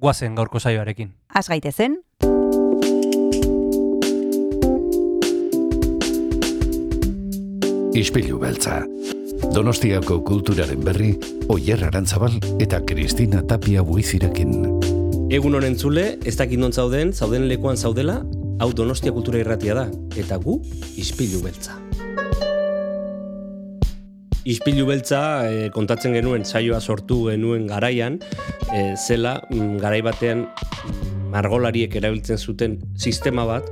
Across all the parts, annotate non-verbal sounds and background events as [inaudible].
guazen gaurko saioarekin. Az gaitezen, Ispilu beltza. Donostiako kulturaren berri, Oyer Arantzabal eta Kristina Tapia buizirekin. Egun honen zule, ez dakit non zauden, zauden lekuan zaudela, hau Donostia Kultura Irratia da, eta gu, Ispilu Beltza. Ispilu Beltza eh, kontatzen genuen saioa sortu genuen garaian, eh, zela mm, garai batean mm, margolariek erabiltzen zuten sistema bat,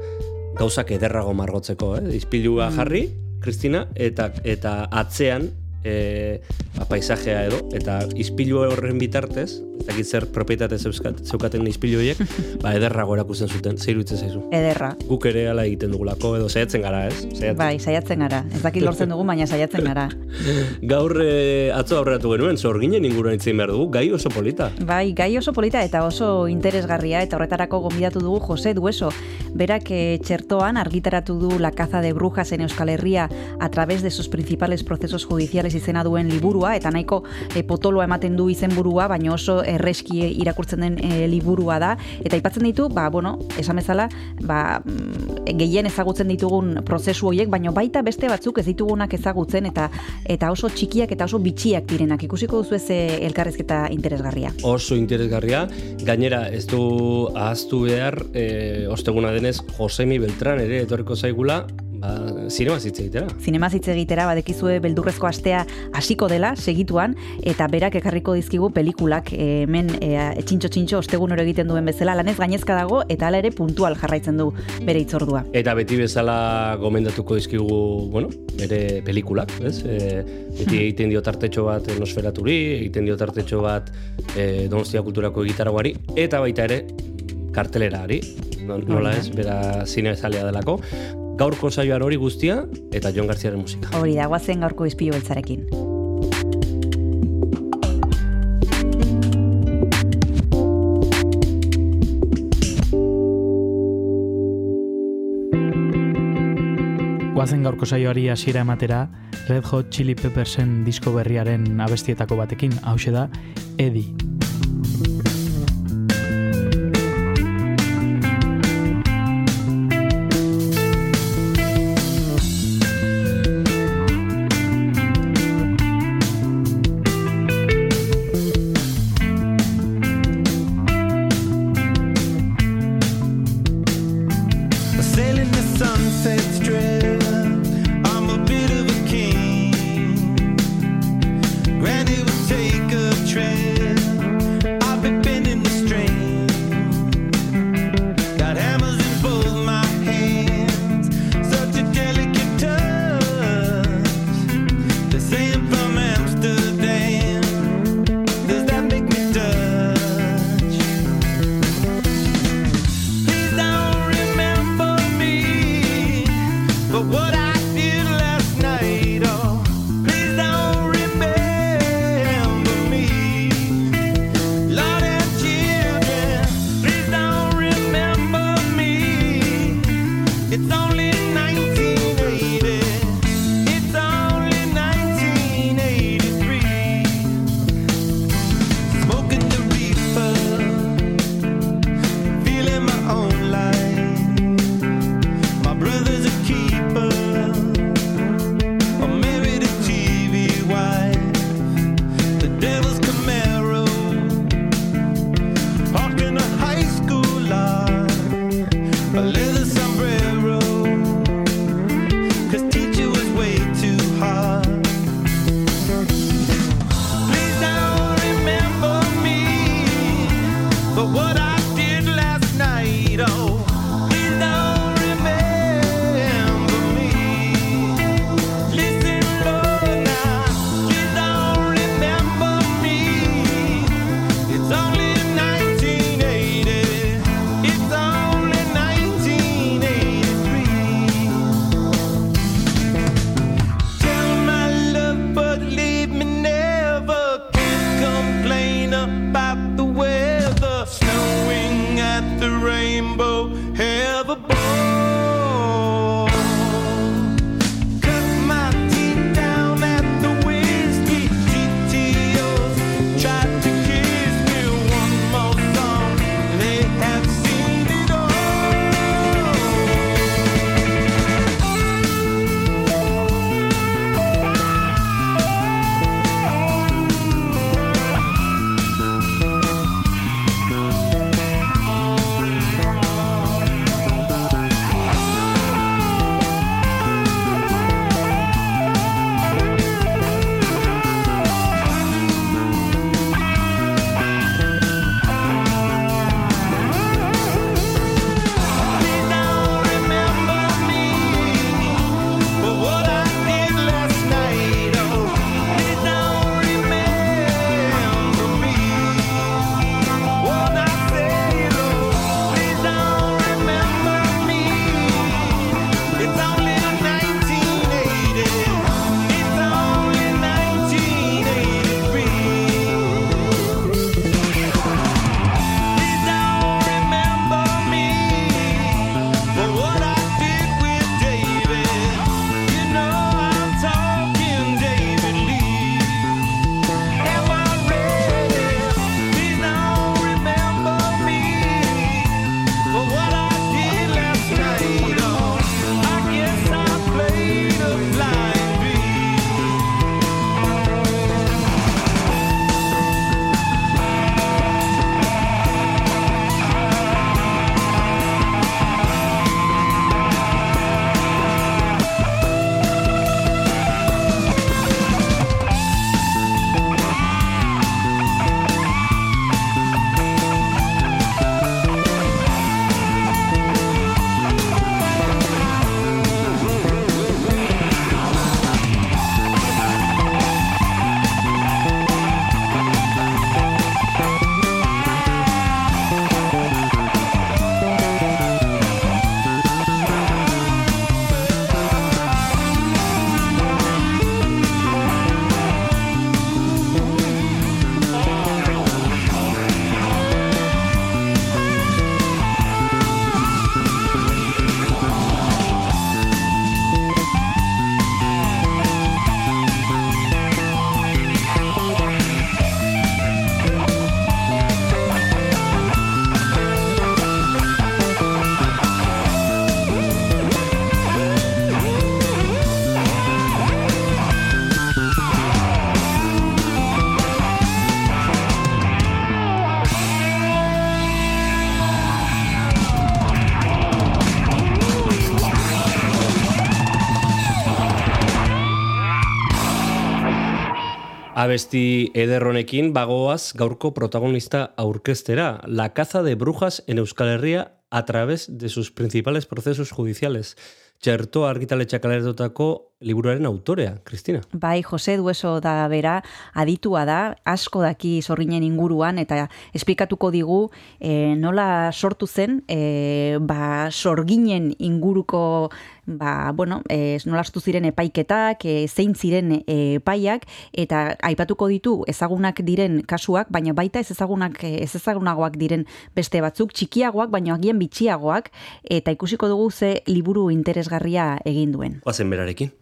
gauzak ederrago margotzeko, eh? Ispilua jarri, Kristina, eta eta atzean e, ba, paisajea edo, eta ispilu horren bitartez, ez dakit zer propietate zeukaten ispilu horiek, [laughs] ba, ederrago erakusten zuten, zer iruditzen zaizu. ederra. Guk ere ala egiten dugulako, edo saiatzen gara, ez? Saiatzen. Bai, saiatzen gara. Ez dakit lortzen dugu, baina saiatzen gara. [laughs] Gaur e, atzo aurreratu genuen, zorginen inguruan itzen behar dugu, gai oso polita. Bai, gai oso polita eta oso interesgarria eta horretarako gonbidatu dugu Jose Dueso. Berak eh, txertoan argitaratu du La caza de brujas en Euskal Herria a través de sus principales procesos judiciales izena duen liburua eta nahiko eh, potoloa ematen du izenburua, baina oso erreski irakurtzen den eh, liburua da eta aipatzen ditu, ba bueno, esan bezala, ba mm, gehien ezagutzen ditugun prozesu horiek, baina baita beste batzuk ez ditugunak ezagutzen eta eta oso txikiak eta oso bitxiak direnak. Ikusiko duzu ez eh, elkarrezketa interesgarria. Oso interesgarria, gainera ez du ahaztu behar, e, osteguna denez, Josemi Beltran ere etorriko zaigula, ba, zinema zitze egitera. Zinema hitz egitera badekizue beldurrezko astea hasiko dela segituan eta berak ekarriko dizkigu pelikulak eh, hemen e, txintxo txintxo ostegun oro egiten duen bezala lanez gainezka dago eta hala ere puntual jarraitzen du bere itzordua. Eta beti bezala gomendatuko dizkigu, bueno, bere pelikulak, ez? E, beti egiten dio tartetxo bat nosferaturi, egiten dio tartetxo bat e, Donostia Kulturako egitaragoari, eta baita ere kartelerari, no- nola ez, bera zine ezalea delako. Gaurko saioan hori guztia, eta Jon Garziaren musika. Hori da, guazen gaurko izpilu beltzarekin. Guazen gaurko saioari hasiera ematera Red Hot Chili Peppersen disko berriaren abestietako batekin, hause da Eddie. Abesti ederronekin bagoaz gaurko protagonista aurkeztera, la caza de brujas en Euskal Herria a través de sus principales procesos judiciales. Txerto argitaletxak kaleratutako liburuaren autorea, Kristina. Bai, Jose Dueso da bera, aditua da, asko daki zorginen inguruan, eta esplikatuko digu e, nola sortu zen, e, ba, sorginen inguruko, ba, bueno, e, nola sortu ziren epaiketak, e, zein ziren e, epaiak, eta aipatuko ditu ezagunak diren kasuak, baina baita ez ezagunak, ez ezagunagoak diren beste batzuk, txikiagoak, baina agian bitxiagoak, eta ikusiko dugu ze liburu interesgarria egin duen. Oazen berarekin.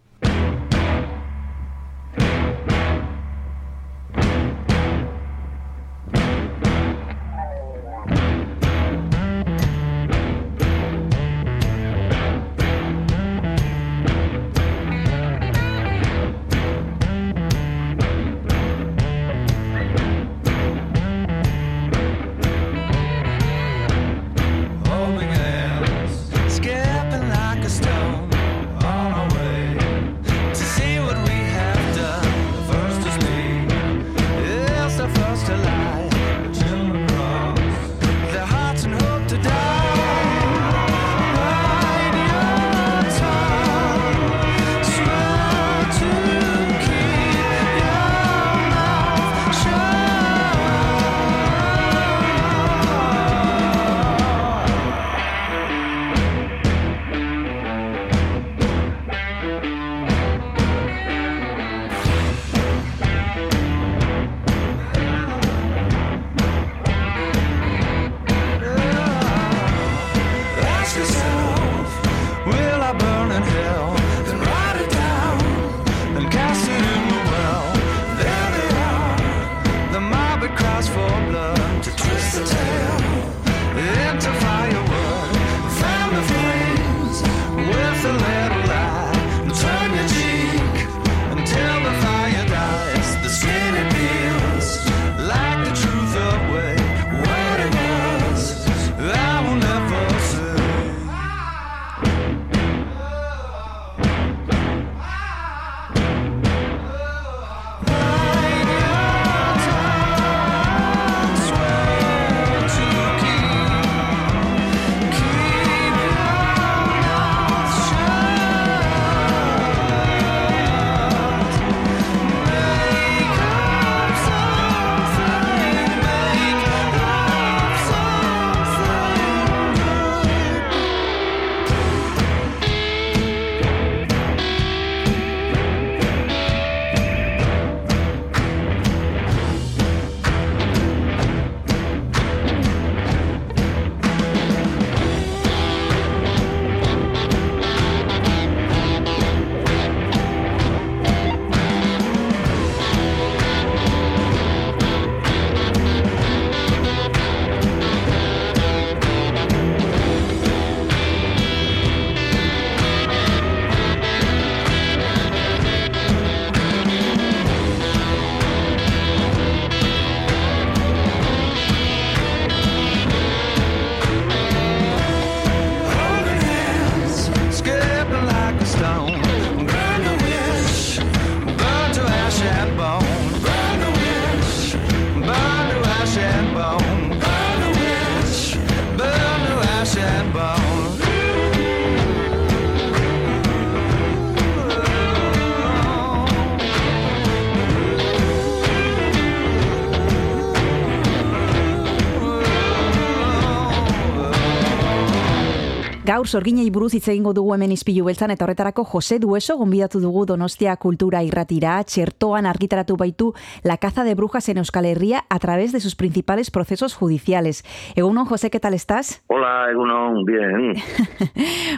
Gaur sorginei buruz hitz egingo dugu hemen izpilu beltzan eta horretarako Jose Dueso gonbidatu dugu Donostia Kultura Irratira, txertoan argitaratu baitu La caza de brujas en Euskal Herria a través de sus principales procesos judiciales. Egunon, José, ¿qué tal estás? Hola, Egunon, bien. [laughs]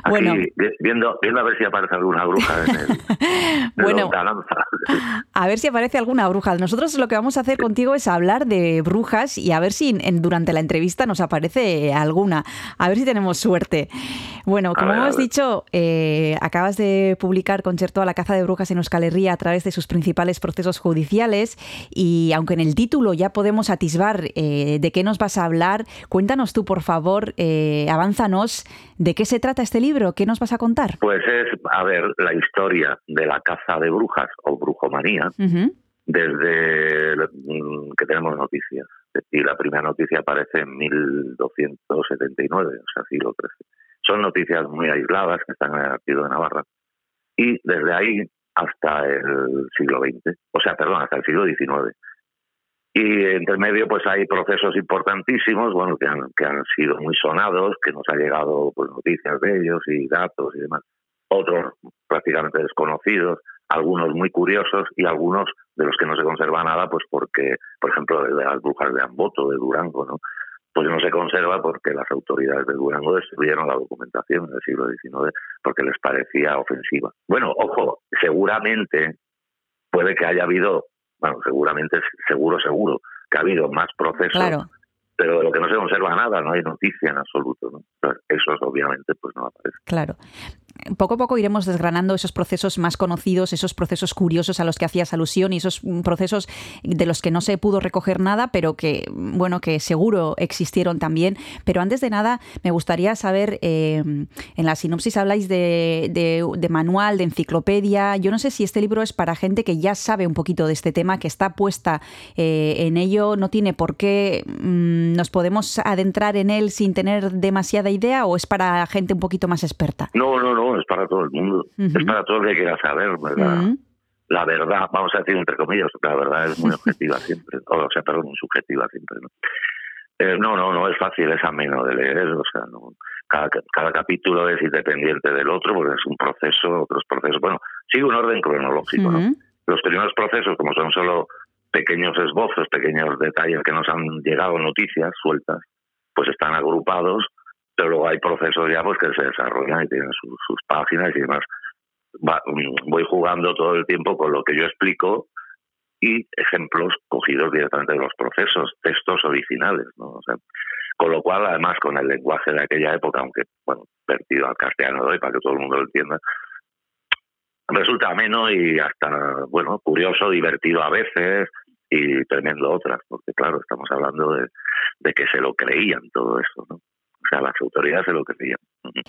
Aquí, Bueno. vi- viendo, viendo a ver si aparece alguna bruja en el, [laughs] en Bueno. A ver si aparece alguna bruja. Nosotros lo que vamos a hacer contigo es hablar de brujas y a ver si en- durante la entrevista nos aparece alguna. A ver si tenemos suerte. Bueno, como ver, hemos dicho, eh, acabas de publicar Concierto a la caza de brujas en Euskal Herria a través de sus principales procesos judiciales y aunque en el título ya podemos atisbar eh, de qué nos vas a hablar, cuéntanos tú, por favor, eh, avánzanos de qué se trata este libro, qué nos vas a contar. Pues es, a ver, la historia de la caza de brujas o brujomanía Ujú. desde mm, que tenemos noticias. Y la primera noticia aparece en 1279, o sea, siglo XIII. Son noticias muy aisladas que están en el archivo de Navarra. Y desde ahí hasta el siglo XX, o sea, perdón, hasta el siglo XIX. Y entre medio, pues hay procesos importantísimos, bueno, que han, que han sido muy sonados, que nos ha llegado pues noticias de ellos y datos y demás. Otros prácticamente desconocidos, algunos muy curiosos y algunos de los que no se conserva nada, pues porque, por ejemplo, de las brujas de Amboto, de Durango, ¿no? Pues no se conserva porque las autoridades de Durango destruyeron la documentación en el siglo XIX porque les parecía ofensiva. Bueno, ojo, seguramente puede que haya habido, bueno, seguramente, seguro, seguro, que ha habido más procesos Claro. Pero de lo que no se conserva nada, no hay noticia en absoluto. ¿no? Eso obviamente pues no aparece. Claro. Poco a poco iremos desgranando esos procesos más conocidos, esos procesos curiosos a los que hacías alusión y esos mm, procesos de los que no se pudo recoger nada, pero que, bueno, que seguro existieron también. Pero antes de nada, me gustaría saber, eh, en la sinopsis habláis de, de- de manual, de enciclopedia. Yo no sé si este libro es para gente que ya sabe un poquito de este tema, que está puesta eh, en ello, no tiene por qué mm, nos podemos adentrar en él sin tener demasiada idea, o es para gente un poquito más experta. No, no, no, es para todo el mundo. Es para todo el que quiera saber, ¿verdad? La verdad, vamos a decir entre comillas, la verdad es muy [laughs] objetiva siempre, o sea, perdón, muy subjetiva siempre, ¿no? Eh, no, no, no es fácil, es ameno de leer, o sea, no, cada, cada capítulo es independiente del otro, porque es un proceso, otros procesos, bueno, sigue un orden cronológico, ¿no? Los primeros procesos, como son solo pequeños esbozos, pequeños detalles que nos han llegado noticias sueltas, pues están agrupados, pero luego hay procesos ya pues que se desarrollan y tienen sus, sus páginas y demás. Va- voy jugando todo el tiempo con lo que yo explico y ejemplos cogidos directamente de los procesos, textos originales, ¿no? O sea, con lo cual, además, con el lenguaje de aquella época, aunque, bueno, vertido al castellano de hoy para que todo el mundo lo entienda, resulta ameno y hasta, bueno, curioso, divertido a veces y tremendo otras, porque claro, estamos hablando de, de que se lo creían todo eso, ¿no? O sea, las autoridades se lo creían.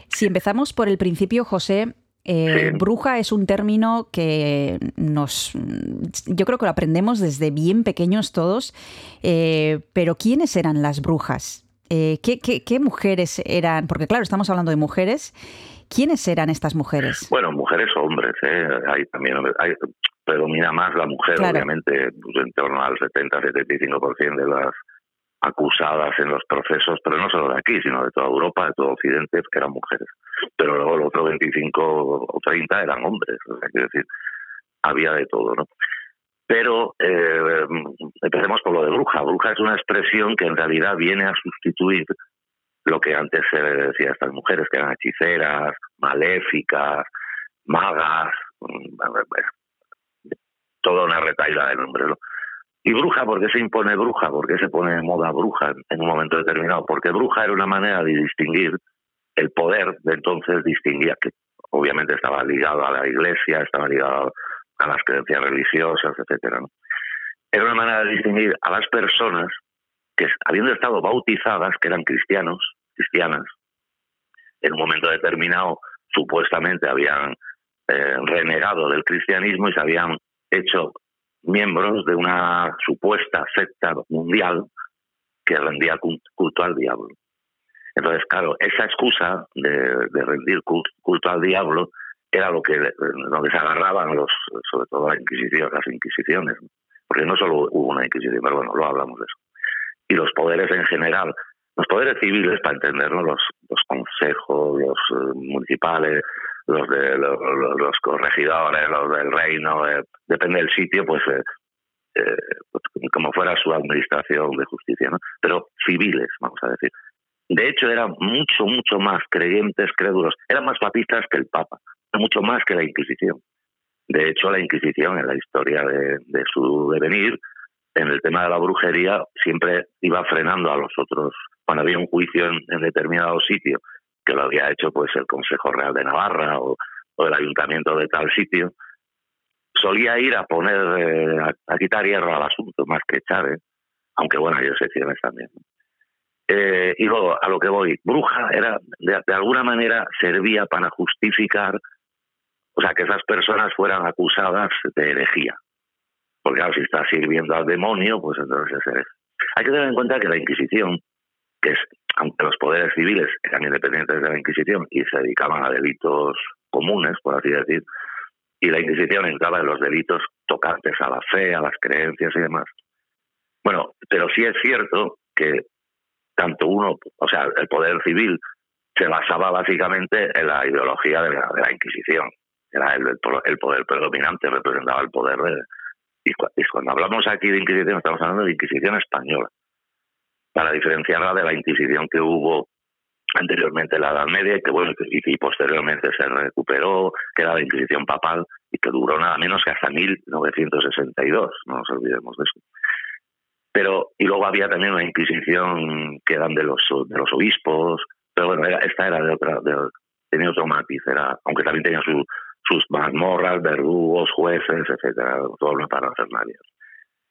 Si empezamos por el principio, José, eh, Sí. bruja es un término que nos, yo creo que lo aprendemos desde bien pequeños todos, eh, pero ¿quiénes eran las brujas? Eh, ¿qué, qué, qué mujeres eran? Porque claro, estamos hablando de mujeres. ¿Quiénes eran estas mujeres? Bueno, mujeres o hombres, ¿eh? Hay también, hay, predomina más la mujer, Claro. obviamente, pues, en torno al 70-75% de las acusadas en los procesos, pero no solo de aquí, sino de toda Europa, de todo Occidente, que eran mujeres. Pero luego el otro 25 o 30 eran hombres, o sea, quiero decir, había de todo, ¿no? Pero eh, empecemos por lo de bruja. Bruja es una expresión que en realidad viene a sustituir lo que antes se decía a estas mujeres, que eran hechiceras, maléficas, magas, mm, toda una retaila de nombres. ¿no? ¿Y bruja? ¿Por qué se impone bruja? ¿Por qué se pone de moda bruja en un momento determinado? Porque bruja era una manera de distinguir el poder de entonces, distinguía que obviamente estaba ligado a la iglesia, estaba ligado a las creencias religiosas, etcétera. Era una manera de distinguir a las personas que, habiendo estado bautizadas, que eran cristianos, cristianas, en un momento determinado supuestamente habían eh, renegado del cristianismo y se habían hecho miembros de una supuesta secta mundial que rendía cult- culto al diablo. Entonces, claro, esa excusa de, rendir cult- culto al diablo era lo que, lo se agarraban los, sobre todo las Inquisiciones, porque no solo hubo una Inquisición, pero bueno, luego hablamos de eso. Y los poderes en general, los poderes civiles, para entenderlo, los, consejos, los eh, municipales, los de los, corregidores, los del reino, eh, depende del sitio, pues, eh, eh, como fuera su administración de justicia, ¿no? Pero civiles, vamos a decir. De hecho, eran mucho, mucho más creyentes, crédulos, eran más papistas que el Papa, mucho más que la Inquisición. De hecho, la Inquisición, en la historia de su devenir, en el tema de la brujería, siempre iba frenando a los otros. Cuando había un juicio en, determinado sitio, que lo había hecho pues el Consejo Real de Navarra o, el Ayuntamiento de tal sitio, solía ir a poner, eh, a, a quitar hierro al asunto, más que echar, ¿eh? aunque bueno, hay excepciones también. Eh, y luego, a lo que voy, bruja era, de, de alguna manera, servía para justificar, o sea, que esas personas fueran acusadas de herejía. Porque claro, si está sirviendo al demonio, pues entonces es hereje. Hay que tener en cuenta que la Inquisición, que es, aunque los poderes civiles eran independientes de la Inquisición y se dedicaban a delitos comunes, por así decir, y la Inquisición entraba en los delitos tocantes a la fe, a las creencias y demás. Bueno, pero sí es cierto que tanto uno, o sea, el poder civil se basaba básicamente en la ideología de la, de la Inquisición. Era el, el poder predominante, representaba el poder de... Y, cu- y cuando hablamos aquí de Inquisición, estamos hablando de Inquisición española, para diferenciarla de la Inquisición que hubo anteriormente en la Edad Media y que, bueno, y, y posteriormente se recuperó, que era la Inquisición papal y que duró nada menos que hasta 1962, no nos olvidemos de eso. Pero, y luego había también una Inquisición que eran de los, de los obispos, pero bueno, era- esta era de otra, de, tenía otro matiz, era, aunque también tenía su, sus mazmorras, verdugos, jueces, etcétera, todo una parafernalia.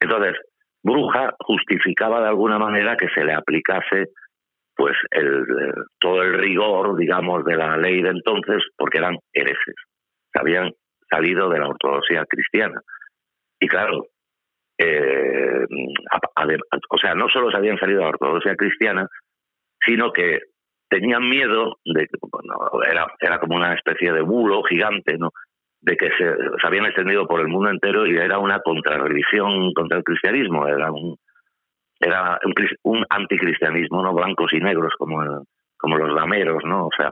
Entonces, bruja justificaba de alguna manera que se le aplicase pues el- todo el rigor, digamos, de la ley de entonces, porque eran herejes, que habían salido de la ortodoxia cristiana. Y claro, eh, o sea, no solo se habían salido de la ortodoxia cristiana, sino que tenían miedo de bueno, era, era como una especie de bulo gigante, ¿no? de que se, se habían extendido por el mundo entero y era una contrarreligión contra el cristianismo, era un era un, un anticristianismo, no blancos y negros como el- como los dameros, ¿no? O sea,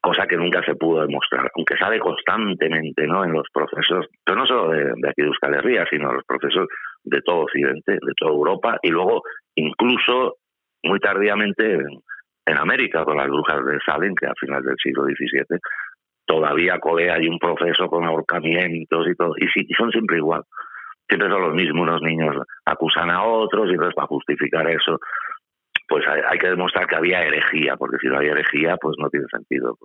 cosa que nunca se pudo demostrar, aunque sale constantemente, ¿no? En los procesos, pero no solo de, de aquí de Euskal Herria, sino los procesos de todo Occidente, de toda Europa y luego incluso muy tardíamente en, en América con las brujas de Salem, que a final del siglo XVII todavía colea hay un proceso con ahorcamientos y todo, y, sí, y son siempre igual. Siempre son los mismos, unos niños acusan a otros y entonces para justificar eso, pues hay, hay que demostrar que había herejía, porque si no hay herejía, pues no tiene sentido.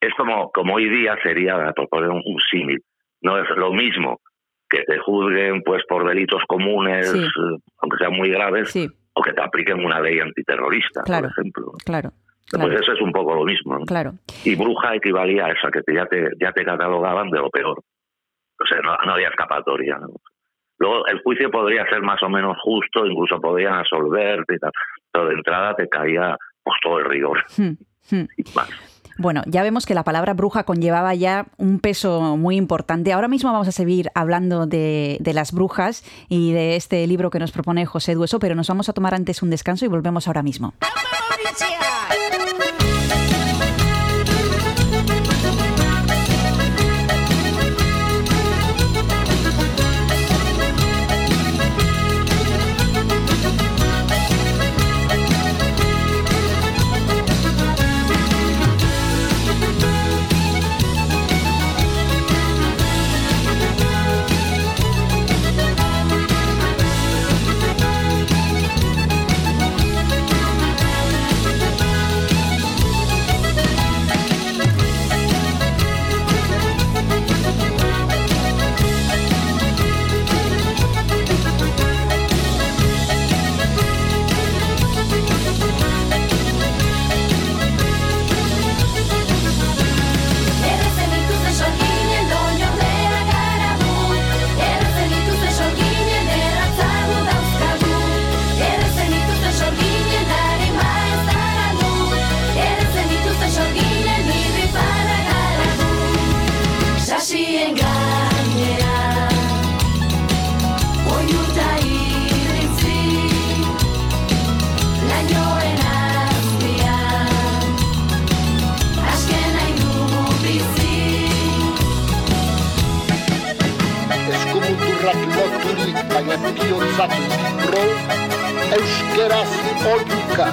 Es como, como hoy día sería, por poner un, un símil, no es lo mismo que te juzguen pues por delitos comunes, Sí. eh, aunque sean muy graves, Sí, o que te apliquen una ley antiterrorista, Claro. por ejemplo. claro. Pues Claro, eso es un poco lo mismo. ¿no? claro. Y bruja equivalía a eso, a que te- ya te, ya te catalogaban de lo peor. O sea, no, no había escapatoria. ¿no? Luego, el juicio podría ser más o menos justo, incluso podían absolverte y tal, pero de entrada te caía pues, todo el rigor. Hmm, hmm. y más. Bueno, ya vemos que la palabra bruja conllevaba ya un peso muy importante. Ahora mismo vamos a seguir hablando de, las brujas y de este libro que nos propone José Dueso, pero nos vamos a tomar antes un descanso y volvemos ahora mismo. Baina biontzat pro euskeraz oiuka.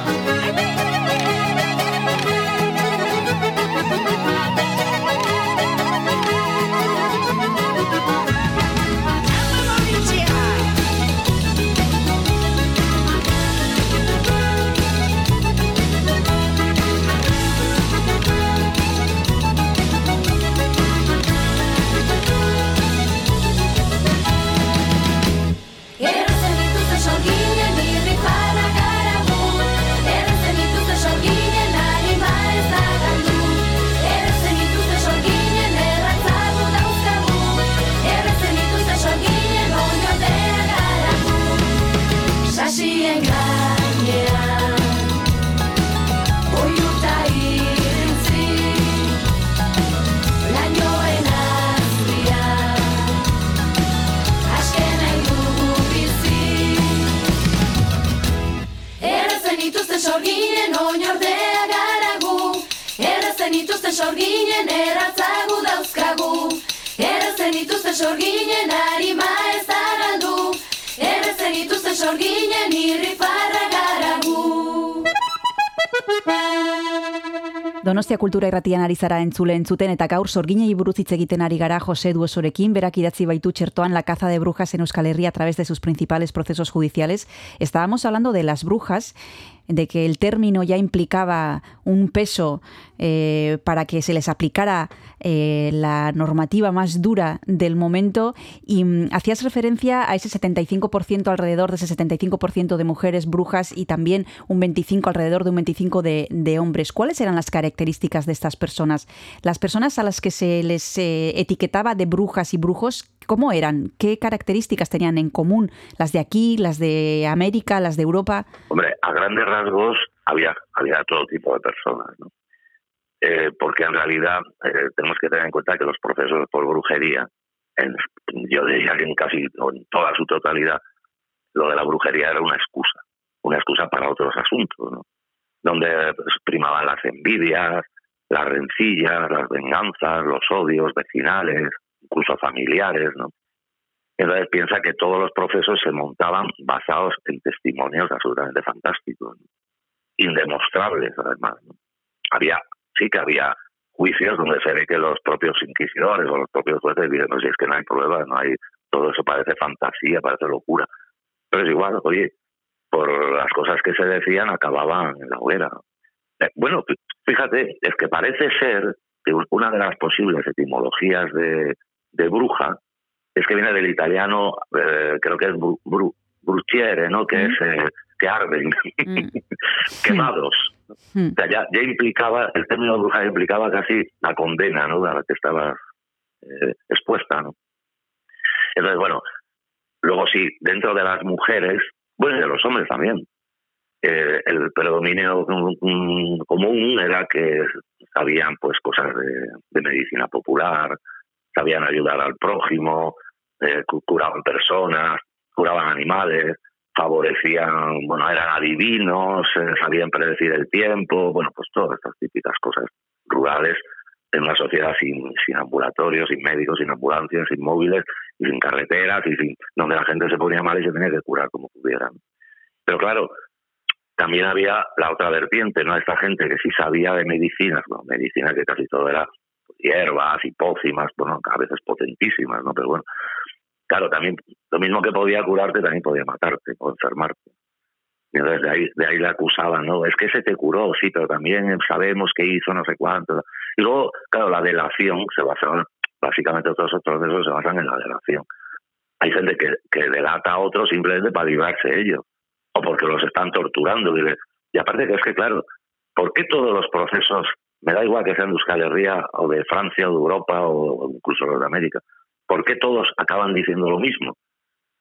Sorginen erratzagu dauzkagu. Erretzen dituzten sorginen harima ez da galdu Erretzen dituzten sorginen irrifarra garagu. Donostia Kultura Irratian ari zara entzule entzuten eta gaur sorginei buruz hitz egiten ari gara Jose Duesorekin, berak idatzi baitu txertoan La caza de brujas en Euskal Herria a través de sus principales procesos judiciales. Estábamos hablando de las brujas, de que el término ya implicaba un peso eh, para que se les aplicara eh, la normativa más dura del momento y mm, hacías referencia a ese 75% alrededor de ese 75% de mujeres brujas y también un 25 alrededor de un 25 de, de hombres. ¿Cuáles eran las características de estas personas? Las personas a las que se les eh, etiquetaba de brujas y brujos, ¿cómo eran? ¿Qué características tenían en común? ¿Las de aquí, las de América, las de Europa? Hombre, a grandes rasgos había, había todo tipo de personas, ¿no? Eh, porque en realidad eh, tenemos que tener en cuenta que los procesos por brujería, en- yo diría que en casi en toda su totalidad, lo de la brujería era una excusa, una excusa para otros asuntos, ¿no? donde pues, primaban las envidias, las rencillas, las venganzas, los odios vecinales, incluso familiares, ¿no? Entonces piensa que todos los procesos se montaban basados en testimonios absolutamente fantásticos, ¿no? indemostrables además. Había, sí que había juicios donde se ve que los propios inquisidores o los propios jueces dicen, no, si es que no hay pruebas, no hay, todo eso parece fantasía, parece locura. Pero es igual, oye, por las cosas que se decían acababan en la hoguera. Eh, bueno, fí- fíjate, es que parece ser que una de las posibles etimologías de, de bruja es que viene del italiano, eh, creo que es bru, bru- bruciere, ¿no? Que Mm. es eh, que arden, Mm. [laughs] quemados. Mm. O sea, ya, ya implicaba, el término bruja implicaba casi la condena, ¿no? A la que estaba eh, expuesta, ¿no? Entonces, bueno, luego sí, dentro de las mujeres, bueno, y de los hombres también, eh, el predominio común era que sabían pues cosas de, de medicina popular, sabían ayudar al prójimo, eh, cu- curaban personas, curaban animales, favorecían, bueno, eran adivinos, eh, sabían predecir el tiempo, bueno, pues todas estas típicas cosas rurales en una sociedad sin, sin ambulatorios, sin médicos, sin ambulancias, sin móviles y sin carreteras y sin donde la gente se ponía mal y se tenía que curar como pudieran. Pero claro, también había la otra vertiente, ¿no? Esta gente que sí sabía de medicinas, bueno, medicina que casi todo era hierbas y pócimas, bueno, a veces potentísimas, ¿no? Pero bueno, claro, también lo mismo que podía curarte, también podía matarte o enfermarte. Y entonces de ahí, de ahí le acusaban, ¿no? Es que se te curó, sí, pero también sabemos que hizo no sé cuánto. Y luego, claro, la delación se basaban, básicamente todos esos procesos se basan en la delación. Hay gente que, delata a otros simplemente para librarse ellos, o porque los están torturando. Y, y aparte que es que, claro, ¿por qué todos los procesos, me da igual que sean de Euskal Herria o de Francia o de Europa o incluso los de América, ¿por qué todos acaban diciendo lo mismo?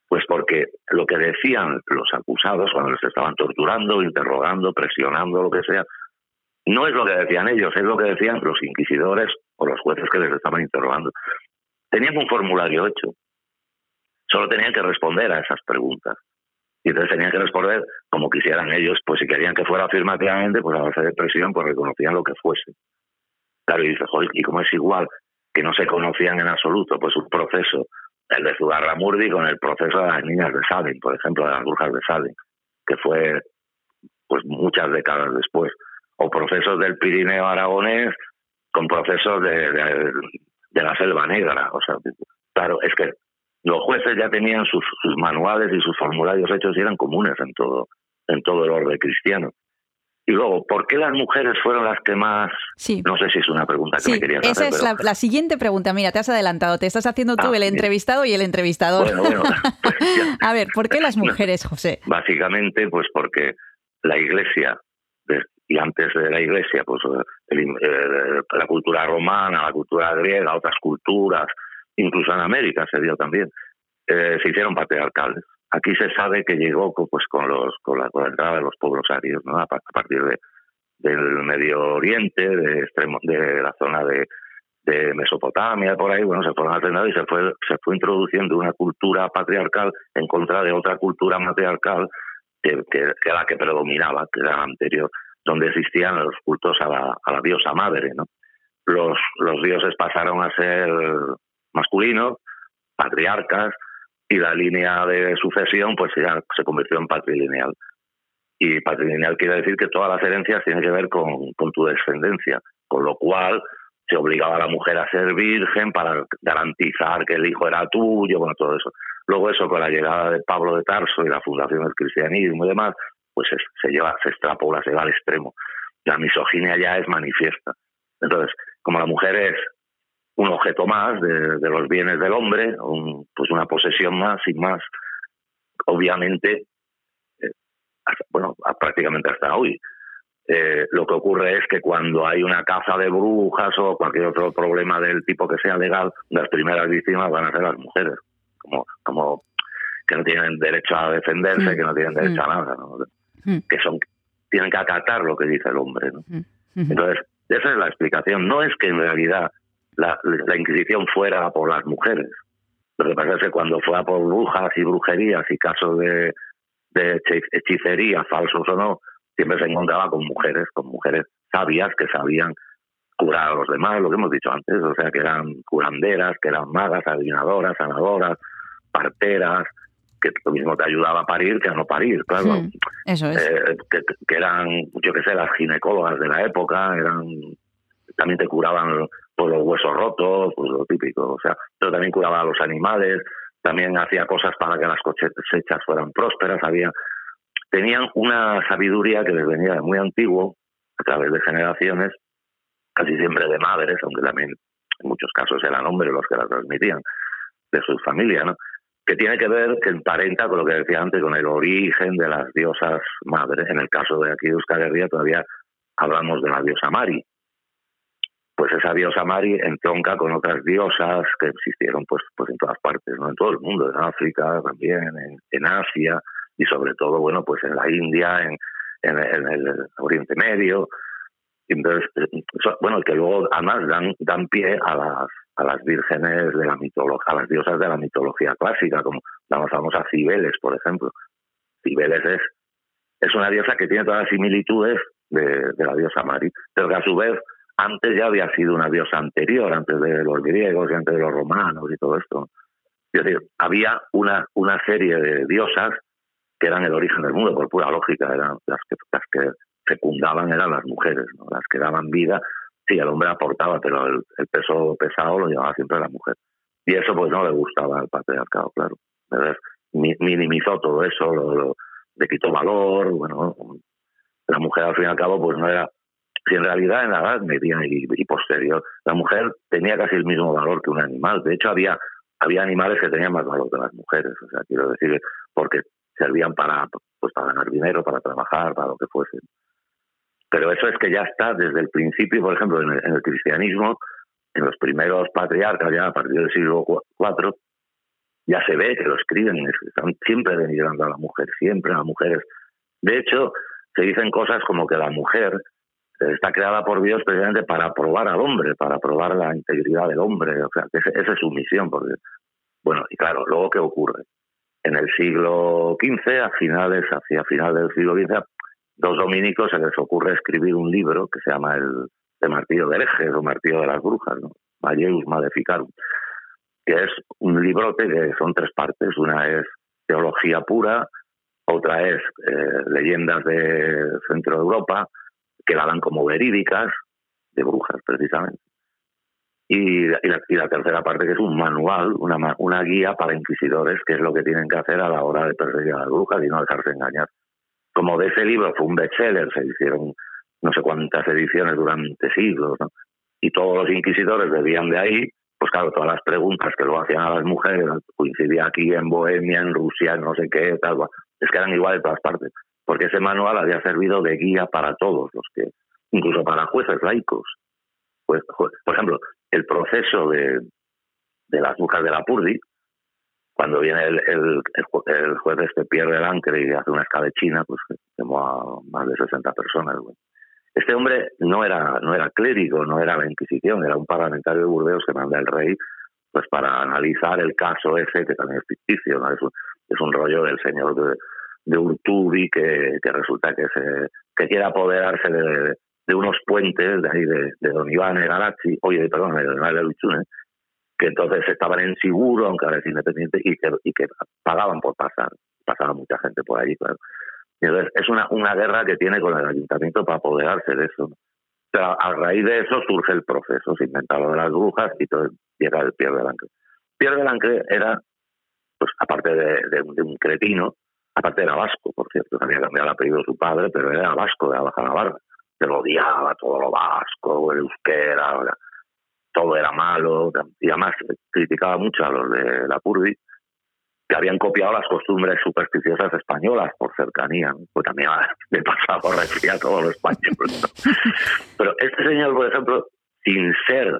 Pues porque lo que decían los acusados cuando les estaban torturando, interrogando, presionando, lo que sea, no es lo que decían ellos, es lo que decían los inquisidores o los jueces que les estaban interrogando. Tenían un formulario hecho, solo tenían que responder a esas preguntas. Y entonces tenían que responder como quisieran ellos, pues si querían que fuera afirmativamente, pues a base de presión, pues reconocían lo que fuese. Claro, y dice, joder, ¿y cómo es igual que no se conocían en absoluto? Pues un proceso, el de Zugarramurdi con el proceso de las niñas de Salem, por ejemplo, de las brujas de Salem, que fue pues muchas décadas después. O procesos del Pirineo aragonés con procesos de, de, la Selva Negra. O sea, claro, es que los jueces ya tenían sus, sus manuales y sus formularios hechos y eran comunes en todo, en todo el orden cristiano. Y luego, ¿por qué las mujeres fueron las que más? Sí. No sé si es una pregunta que Sí, me querías esa hacer, es pero la, la siguiente pregunta. Mira, te has adelantado. Te estás haciendo tú Ah, el entrevistado y el entrevistador. bueno, bueno, pues [laughs] ya. [laughs] A ver, ¿por qué las mujeres, José? Básicamente, pues porque la Iglesia, y antes de la Iglesia, pues el- eh, la cultura romana, la cultura griega, otras culturas, incluso en América se dio también, eh, se hicieron patriarcales. Aquí se sabe que llegó pues con los con la, con la entrada de los pueblos arios, ¿no? a, pa- a partir de, del Medio Oriente, de, extremo, de la zona de, Mesopotamia, por ahí, bueno, se fueron alternando y se fue, se fue introduciendo una cultura patriarcal en contra de otra cultura matriarcal que era la que predominaba, que era la anterior, donde existían los cultos a la, a la diosa madre, ¿no? los, los dioses pasaron a ser masculinos, patriarcas, y la línea de sucesión pues se convirtió en patrilineal. Y patrilineal quiere decir que todas las herencias tienen que ver con, con tu descendencia, con lo cual se obligaba a la mujer a ser virgen para garantizar que el hijo era tuyo, bueno, todo eso. Luego eso, con la llegada de Pablo de Tarso y la fundación del cristianismo y demás, pues se, se lleva, se extrapola, se va al extremo. La misoginia ya es manifiesta. Entonces, como la mujer es un objeto más de, de los bienes del hombre, un- pues una posesión más y más, obviamente, eh, hasta- bueno, a- prácticamente hasta hoy. Eh, lo que ocurre es que cuando hay una caza de brujas o cualquier otro problema del tipo que sea legal, las primeras víctimas van a ser las mujeres, como, como que no tienen derecho a defenderse, Mm. que no tienen derecho Mm. a nada, ¿no? Mm. que son tienen que acatar lo que dice el hombre. ¿no? Ujú. Entonces, esa es la explicación. No es que en realidad la, la Inquisición fuera por las mujeres. Lo que pasa es que cuando fuera por brujas y brujerías y casos de, de hechi- hechicería, falsos o no, siempre se encontraba con mujeres, con mujeres sabias que sabían curar a los demás, lo que hemos dicho antes, o sea, que eran curanderas, que eran magas, adivinadoras, sanadoras, parteras, que lo mismo te ayudaba a parir que a no parir, claro. Mm, Eso es. Eh, que, que eran, yo qué sé, las ginecólogas de la época, eran también te curaban por los huesos rotos, pues lo típico, o sea, pero también curaba a los animales, también hacía cosas para que las cosechas fueran prósperas, había tenían una sabiduría que les venía de muy antiguo, a través de generaciones, casi siempre de madres, aunque también en muchos casos eran hombres los que la transmitían, de su familia, ¿no? que tiene que ver, que emparenta con lo que decía antes, con el origen de las diosas madres. En el caso de aquí de Euskal Herria todavía hablamos de la diosa Mari. Pues esa diosa Mari entronca con otras diosas que existieron pues, pues en todas partes, ¿no? en todo el mundo, en África también, en, en Asia y sobre todo, bueno, pues en la India, en, en, en el Oriente Medio. Entonces, eh, bueno, que luego además dan, dan pie a las, a las vírgenes de la mitología, a las diosas de la mitología clásica, como la más famosa Cibeles, por ejemplo. Cibeles es, es una diosa que tiene todas las similitudes de, de la diosa Mari, pero que a su vez antes ya había sido una diosa anterior, antes de los griegos y antes de los romanos y todo esto. Es decir, había una, una serie de diosas que eran el origen del mundo, por pura lógica, eran las que, las que fecundaban eran las mujeres, ¿no? las que daban vida. Sí, el hombre aportaba, pero el, el peso pesado lo llevaba siempre la mujer. Y eso pues no le gustaba al patriarcado, claro. Mi- minimizó todo eso, lo, lo- le quitó valor, bueno, la mujer al fin y al cabo pues no era, si en realidad en la edad media y, posterior, la mujer tenía casi el mismo valor que un animal. De hecho, había, había animales que tenían más valor que las mujeres, o sea, quiero decir, porque servían para, pues, para ganar dinero, para trabajar, para lo que fuese. Pero eso es que ya está desde el principio, por ejemplo, en el, cristianismo, en los primeros patriarcas, ya a partir del siglo IV, ya se ve que lo escriben, están siempre denigrando a la mujer, siempre a las mujeres. De hecho, se dicen cosas como que la mujer está creada por Dios precisamente para probar al hombre, para probar la integridad del hombre, o sea, esa es su misión. Porque, bueno, y claro, luego, ¿qué ocurre? En el siglo XV, a finales, hacia final del siglo XV, dos dominicos se les ocurre escribir un libro que se llama el de Martillo de Herejes o Martillo de las Brujas, ¿no? Malleus Maleficarum, que es un librote que son tres partes. Una es teología pura, otra es eh, leyendas de Centro Europa, que la dan como verídicas, de brujas precisamente. Y, y la, y la tercera parte que es un manual, una, una guía para inquisidores, que es lo que tienen que hacer a la hora de perseguir a las brujas y no dejarse engañar. Como de ese libro fue un bestseller, se hicieron no sé cuántas ediciones durante siglos, ¿no? y todos los inquisidores bebían de ahí, pues claro, todas las preguntas que lo hacían a las mujeres, coincidía aquí en Bohemia, en Rusia, en no sé qué, tal, es que eran igual de todas partes, porque ese manual había servido de guía para todos los que, incluso para jueces laicos. Pues, por ejemplo, el proceso de, de las brujas de la Purdi, cuando viene el, el, el ju- el juez este pierde el ancre y hace una escabechina, pues quemó a más de 60 personas. Este hombre no era, no era clérigo, no era la Inquisición, era un parlamentario de Burdeos que manda el rey pues para analizar el caso ese, que también es ficticio, ¿no? es, un, es un rollo del señor de, de Urtubi que, que resulta que se que quiere apoderarse de, de unos puentes de ahí de, de Don Iván Garazzi, oye, perdón, de Don Iván Luchune, que entonces estaban en seguro, aunque ahora es independiente, y que, y que pagaban por pasar. Pasaba mucha gente por allí, claro. Y entonces es una, una guerra que tiene con el ayuntamiento para apoderarse de eso. ¿no? Pero a raíz de eso surge el proceso, se inventa lo de las brujas y todo llega el Pierre de Lancre. Pierre de Lancre era, pues aparte de, de de un cretino, aparte era vasco, por cierto, había cambiado el apellido de su padre, pero era vasco de la Baja Navarra. Se lo odiaba todo lo vasco, el euskera, era- todo era malo, y además criticaba mucho a los de la Purdi, que habían copiado las costumbres supersticiosas españolas por cercanía, ¿no? pues también le [laughs] pasaba por recibir a todos los españoles. ¿no? [laughs] Pero este señor, por ejemplo, sin ser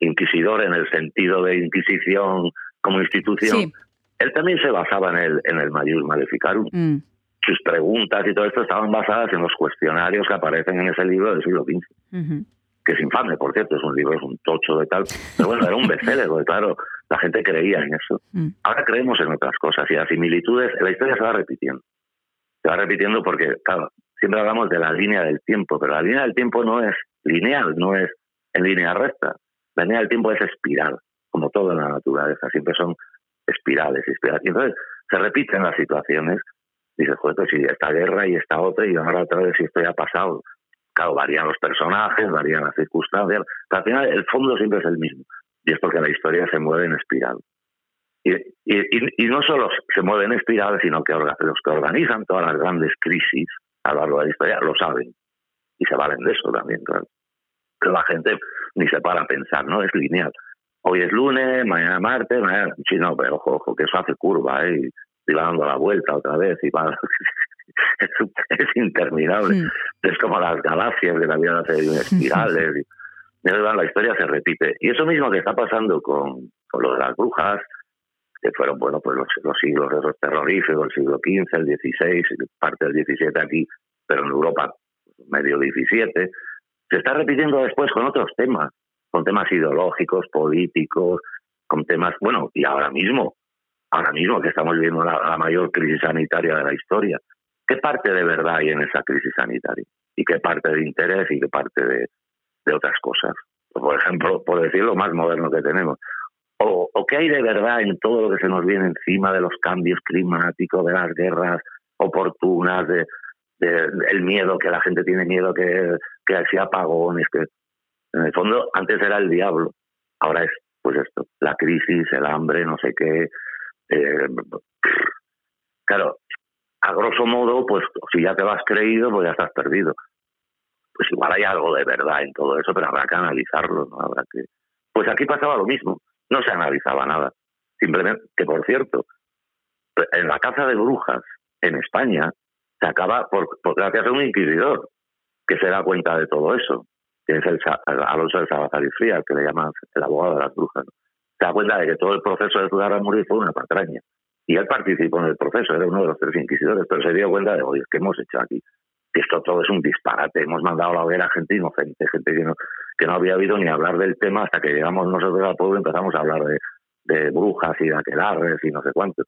inquisidor en el sentido de inquisición como institución, Sí. Él también se basaba en el, en el Maius Maleficarum. Mm. Sus preguntas y todo esto estaban basadas en los cuestionarios que aparecen en ese libro del siglo XV que es infame, por cierto, es un libro, es un tocho de tal, pero bueno, era un bestseller, porque claro, la gente creía en eso. Mm. Ahora creemos en otras cosas y las similitudes, la historia se va repitiendo. Se va repitiendo porque, claro, siempre hablamos de la línea del tiempo, pero la línea del tiempo no es lineal, no es en línea recta. La línea del tiempo es espiral, como todo en la naturaleza, siempre son espirales, espirales. Y entonces se repiten las situaciones. Dices, joder, pues si esta guerra y esta otra, y ahora otra vez si esto ya ha pasado. Claro, varían los personajes, varían las circunstancias, pero al final el fondo siempre es el mismo. Y es porque la historia se mueve en espiral. Y, y, y- no solo se mueve en espiral, sino que los que organizan todas las grandes crisis a lo largo de la historia lo saben. Y se valen de eso también, claro. Pero la gente ni se para a pensar, ¿no? Es lineal. Hoy es lunes, mañana martes, mañana... Sí, no, pero ojo, ojo, que eso hace curva, ¿eh? Y, y va dando la vuelta otra vez y va... [laughs] es, es interminable. Mm. Es como las galaxias que también hacen espirales. y, y además la historia se repite. Y eso mismo que está pasando con, con lo de las brujas, que fueron, bueno, pues los, los siglos esos terroríficos, el siglo XV, el XVI, parte del XVII aquí, pero en Europa medio XVII, se está repitiendo después con otros temas, con temas ideológicos, políticos, con temas, bueno, y ahora mismo, ahora mismo que estamos viviendo la, mayor crisis sanitaria de la historia, ¿qué parte de verdad hay en esa crisis sanitaria? ¿Y qué parte de interés y qué parte de, otras cosas? Por ejemplo, por decir lo más moderno que tenemos, o, o qué hay de verdad en todo lo que se nos viene encima de los cambios climáticos, de las guerras oportunas, de, el miedo, que la gente tiene miedo que, que apagones, que en el fondo antes era el diablo, ahora es pues esto, la crisis, el hambre, no sé qué. eh, claro, a grosso modo, pues si ya te lo has creído, pues ya estás perdido. Pues igual hay algo de verdad en todo eso, pero habrá que analizarlo, ¿no? Habrá que... Pues aquí pasaba lo mismo, no se analizaba nada. Simplemente, que por cierto, en la caza de brujas en España se acaba por, por gracias a un inquisidor que se da cuenta de todo eso, que es el Sa- Alonso de Salazar y Frías, que le llaman el abogado de las brujas. ¿no? Se da cuenta de que todo el proceso de Ciudad Ramírez fue una patraña. Y él participó en el proceso, era uno de los tres inquisidores, pero se dio cuenta de, oye, ¿qué hemos hecho aquí? Que esto todo es un disparate, hemos mandado a la hoguera gente inocente, gente que no, que no había oído ni hablar del tema hasta que llegamos nosotros al pueblo y empezamos a hablar de, brujas y de aquelarres y no sé cuánto.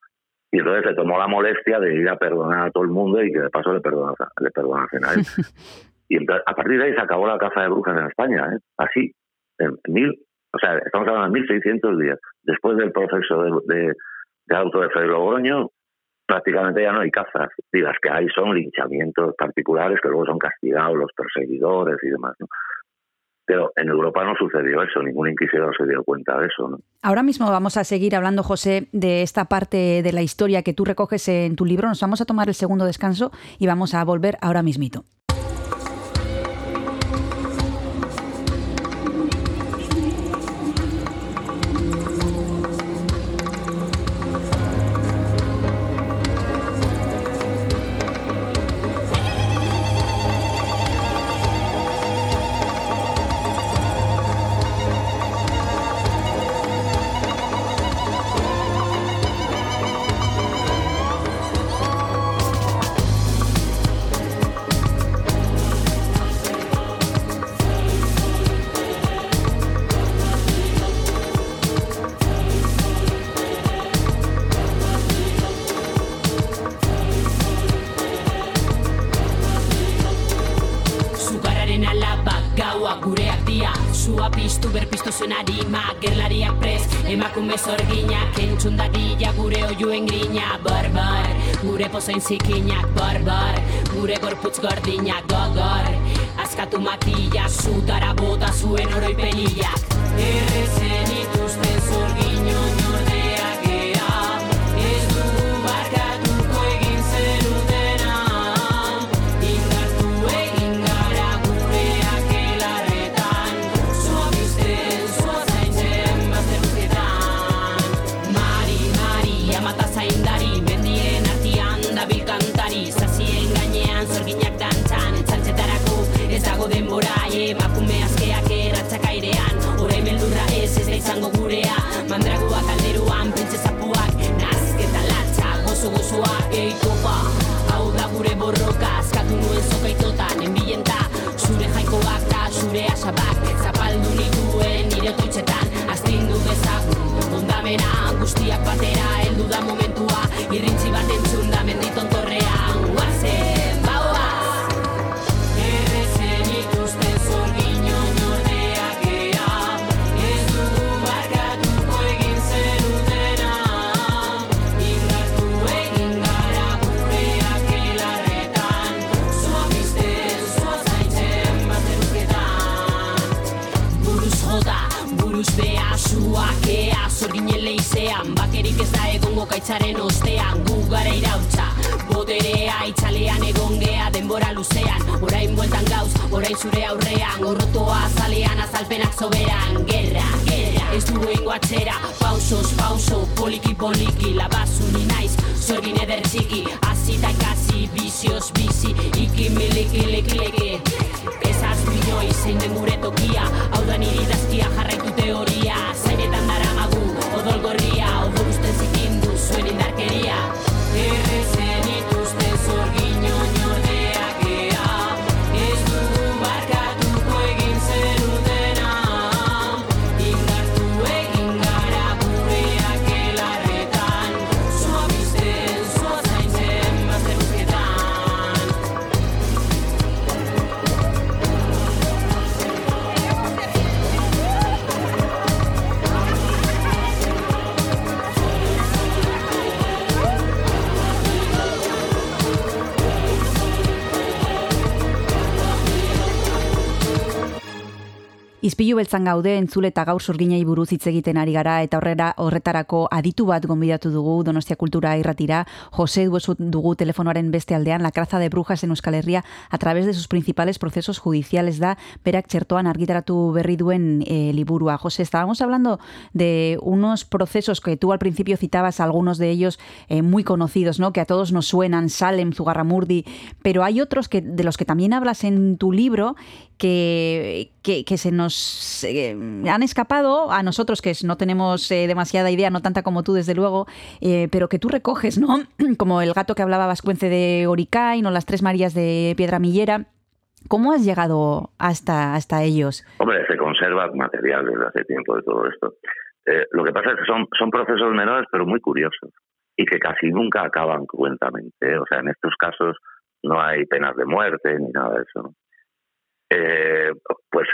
Y entonces se tomó la molestia de ir a perdonar a todo el mundo y que de paso le perdonas a- le perdonasen a él. Y a partir de ahí se acabó la caza de brujas en España, ¿eh? así, en mil, o sea, estamos hablando de 1600 días. Después del proceso de, de, de auto de Fray Logroño, prácticamente ya no hay cazas. Y las que hay son linchamientos particulares que luego son castigados los perseguidores y demás. ¿no? Pero en Europa no sucedió eso, ningún inquisidor se dio cuenta de eso. Ahora mismo vamos a seguir hablando, José, de esta parte de la historia que tú recoges en tu libro. Nos vamos a tomar el segundo descanso y vamos a volver ahora mismito. si que ni atordoar pure korputzko Izpilu beltzan gaude entzule eta gaur zurginei buruz hitz egiten ari gara eta horrera horretarako aditu bat gonbidatu dugu Donostia Kultura irratira. Jose Duesu dugu telefonoaren beste aldean, la craza de brujas en Euskal Herria a través de sus principales procesos judiciales da berak txertoan argitaratu berri duen eh, liburua. José, estábamos hablando de unos procesos que tú al principio citabas, algunos de ellos eh, muy conocidos, ¿no? que a todos nos suenan, Salem, Zugarramurdi, pero hay otros que de los que también hablas en tu libro que, que se nos eh, han escapado a nosotros, que no tenemos eh, demasiada idea, no tanta como tú, desde luego, eh, pero que tú recoges, ¿no? [clears throat] Como el gato que hablaba Vascuence de Oricain o las Tres Marías de Piedra Millera. ¿Cómo has llegado hasta, hasta ellos? Hombre, se conserva material desde hace tiempo de todo esto. Lo que pasa es que son, son procesos menores, pero muy curiosos y que casi nunca acaban cuentamente. O sea, en estos casos no hay penas de muerte ni nada de eso. pues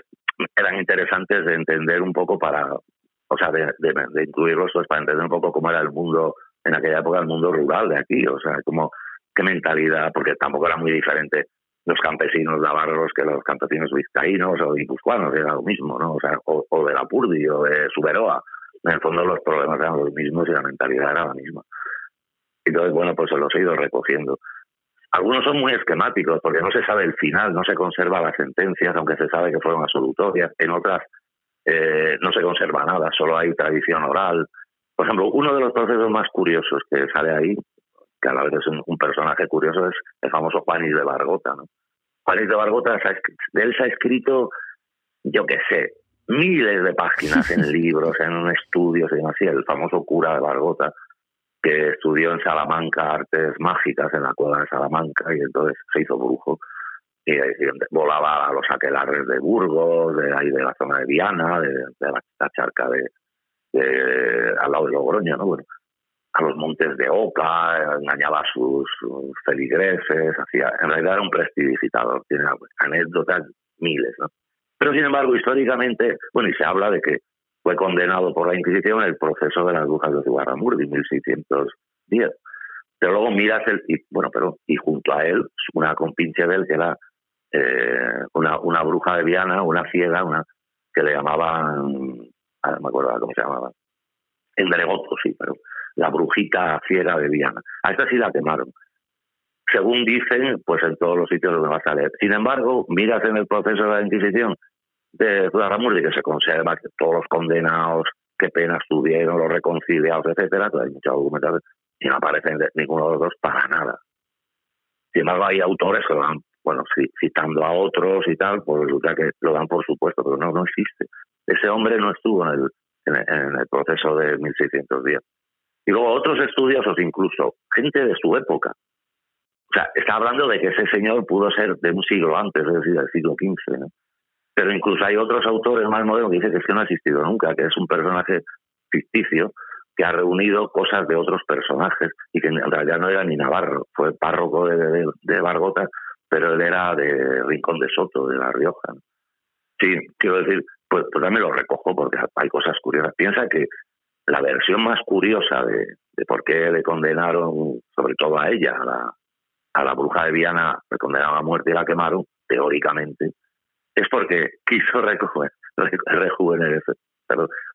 eran interesantes de entender un poco para, o sea, de, incluirlos pues, para entender un poco cómo era el mundo en aquella época, el mundo rural de aquí, o sea, como qué mentalidad, porque tampoco era muy diferente los campesinos navarros que los campesinos vizcaínos o guipuzcoanos, era lo mismo, ¿no? O sea, o, o de la Purdi o de Suberoa. En el fondo los problemas eran los mismos y la mentalidad era la misma. Entonces, bueno, pues se los he ido recogiendo. Algunos son muy esquemáticos porque no se sabe el final, no se conserva las sentencias, aunque se sabe que fueron absolutorias. En otras eh, no se conserva nada, solo hay tradición oral. Por ejemplo, uno de los procesos más curiosos que sale ahí, que a la vez es un, un personaje curioso, es el famoso Juanis de Bargota. ¿no? Juanis de Bargota, de él se ha escrito, yo qué sé, miles de páginas en [laughs] libros, en estudios y demás. Sí, el famoso cura de Bargota, que estudió en Salamanca artes mágicas en la cueva de Salamanca y entonces se hizo brujo y, volaba a los aquelarres de Burgos, de ahí de la zona de Viana, de, de la charca de, de- al lado de Logroño, ¿no? Bueno, a los montes de Oca, engañaba a sus, sus feligreses, hacía, en realidad era un prestidigitador, tiene anécdotas miles, ¿no? Pero sin embargo, históricamente, bueno, y se habla de que fue condenado por la Inquisición en el proceso de las brujas de Zugarramurdi, 1610. Pero luego miras el, y, bueno, pero, y junto a él, una compinche de él que era eh, una, bruja de Viana, una ciega, una que le llamaban, ahora me acuerdo cómo se llamaba, el Dregoto, sí, pero la brujita ciega de Viana. A esta sí la quemaron. Según dicen, pues en todos los sitios donde vas a leer. Sin embargo, miras en el proceso de la Inquisición de Zugarramurdi, que se conserva todos los condenados, qué penas tuvieron, los reconciliados, etcétera, que hay mucha documentación, y no aparecen ninguno de los dos para nada. Sin embargo, hay autores que lo dan, bueno, ci- citando a otros y tal, pues resulta que lo dan por supuesto, pero no, no existe. Ese hombre no estuvo en el, en el, en el proceso de 1610. Y luego otros estudiosos, incluso gente de su época. O sea, está hablando de que ese señor pudo ser de un siglo antes, es decir, del siglo XV. ¿no? Pero incluso hay otros autores más modernos que dicen que es que no ha existido nunca, que es un personaje ficticio que ha reunido cosas de otros personajes y que en realidad no era ni Navarro, fue párroco de, de, de Bargota, pero él era de Rincón de Soto, de La Rioja. Sí, quiero decir, pues, pues también lo recojo porque hay cosas curiosas. Piensa que la versión más curiosa de, de por qué le condenaron, sobre todo a ella, a la, a la bruja de Viana, le condenaron a muerte y la quemaron, teóricamente, es porque quiso rejuve- [laughs] re- rejuvenecer,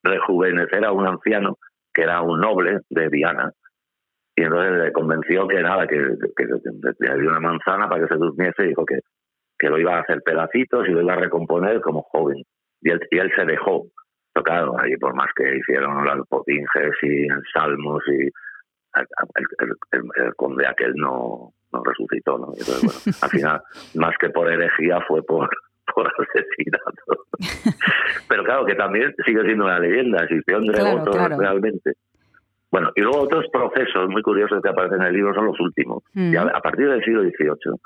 rejuvenecer a un anciano que era un noble de Viana. Y entonces le convenció que nada, que, le dio una manzana para que se durmiese y dijo que, que lo iba a hacer pedacitos y lo iba a recomponer como joven. Y él, y él se dejó. Claro, ahí por más que hicieron las potinges y salmos y el, el- el- el conde aquel no, no resucitó, ¿no? Entonces, bueno, al final, [laughs] más que por herejía, fue por, por [laughs] asesinato. Pero claro, que también sigue siendo una leyenda, existió un Claro, realmente. Bueno, y luego otros procesos muy curiosos que aparecen en el libro son los últimos. Mm. Ya a partir del siglo XVIII,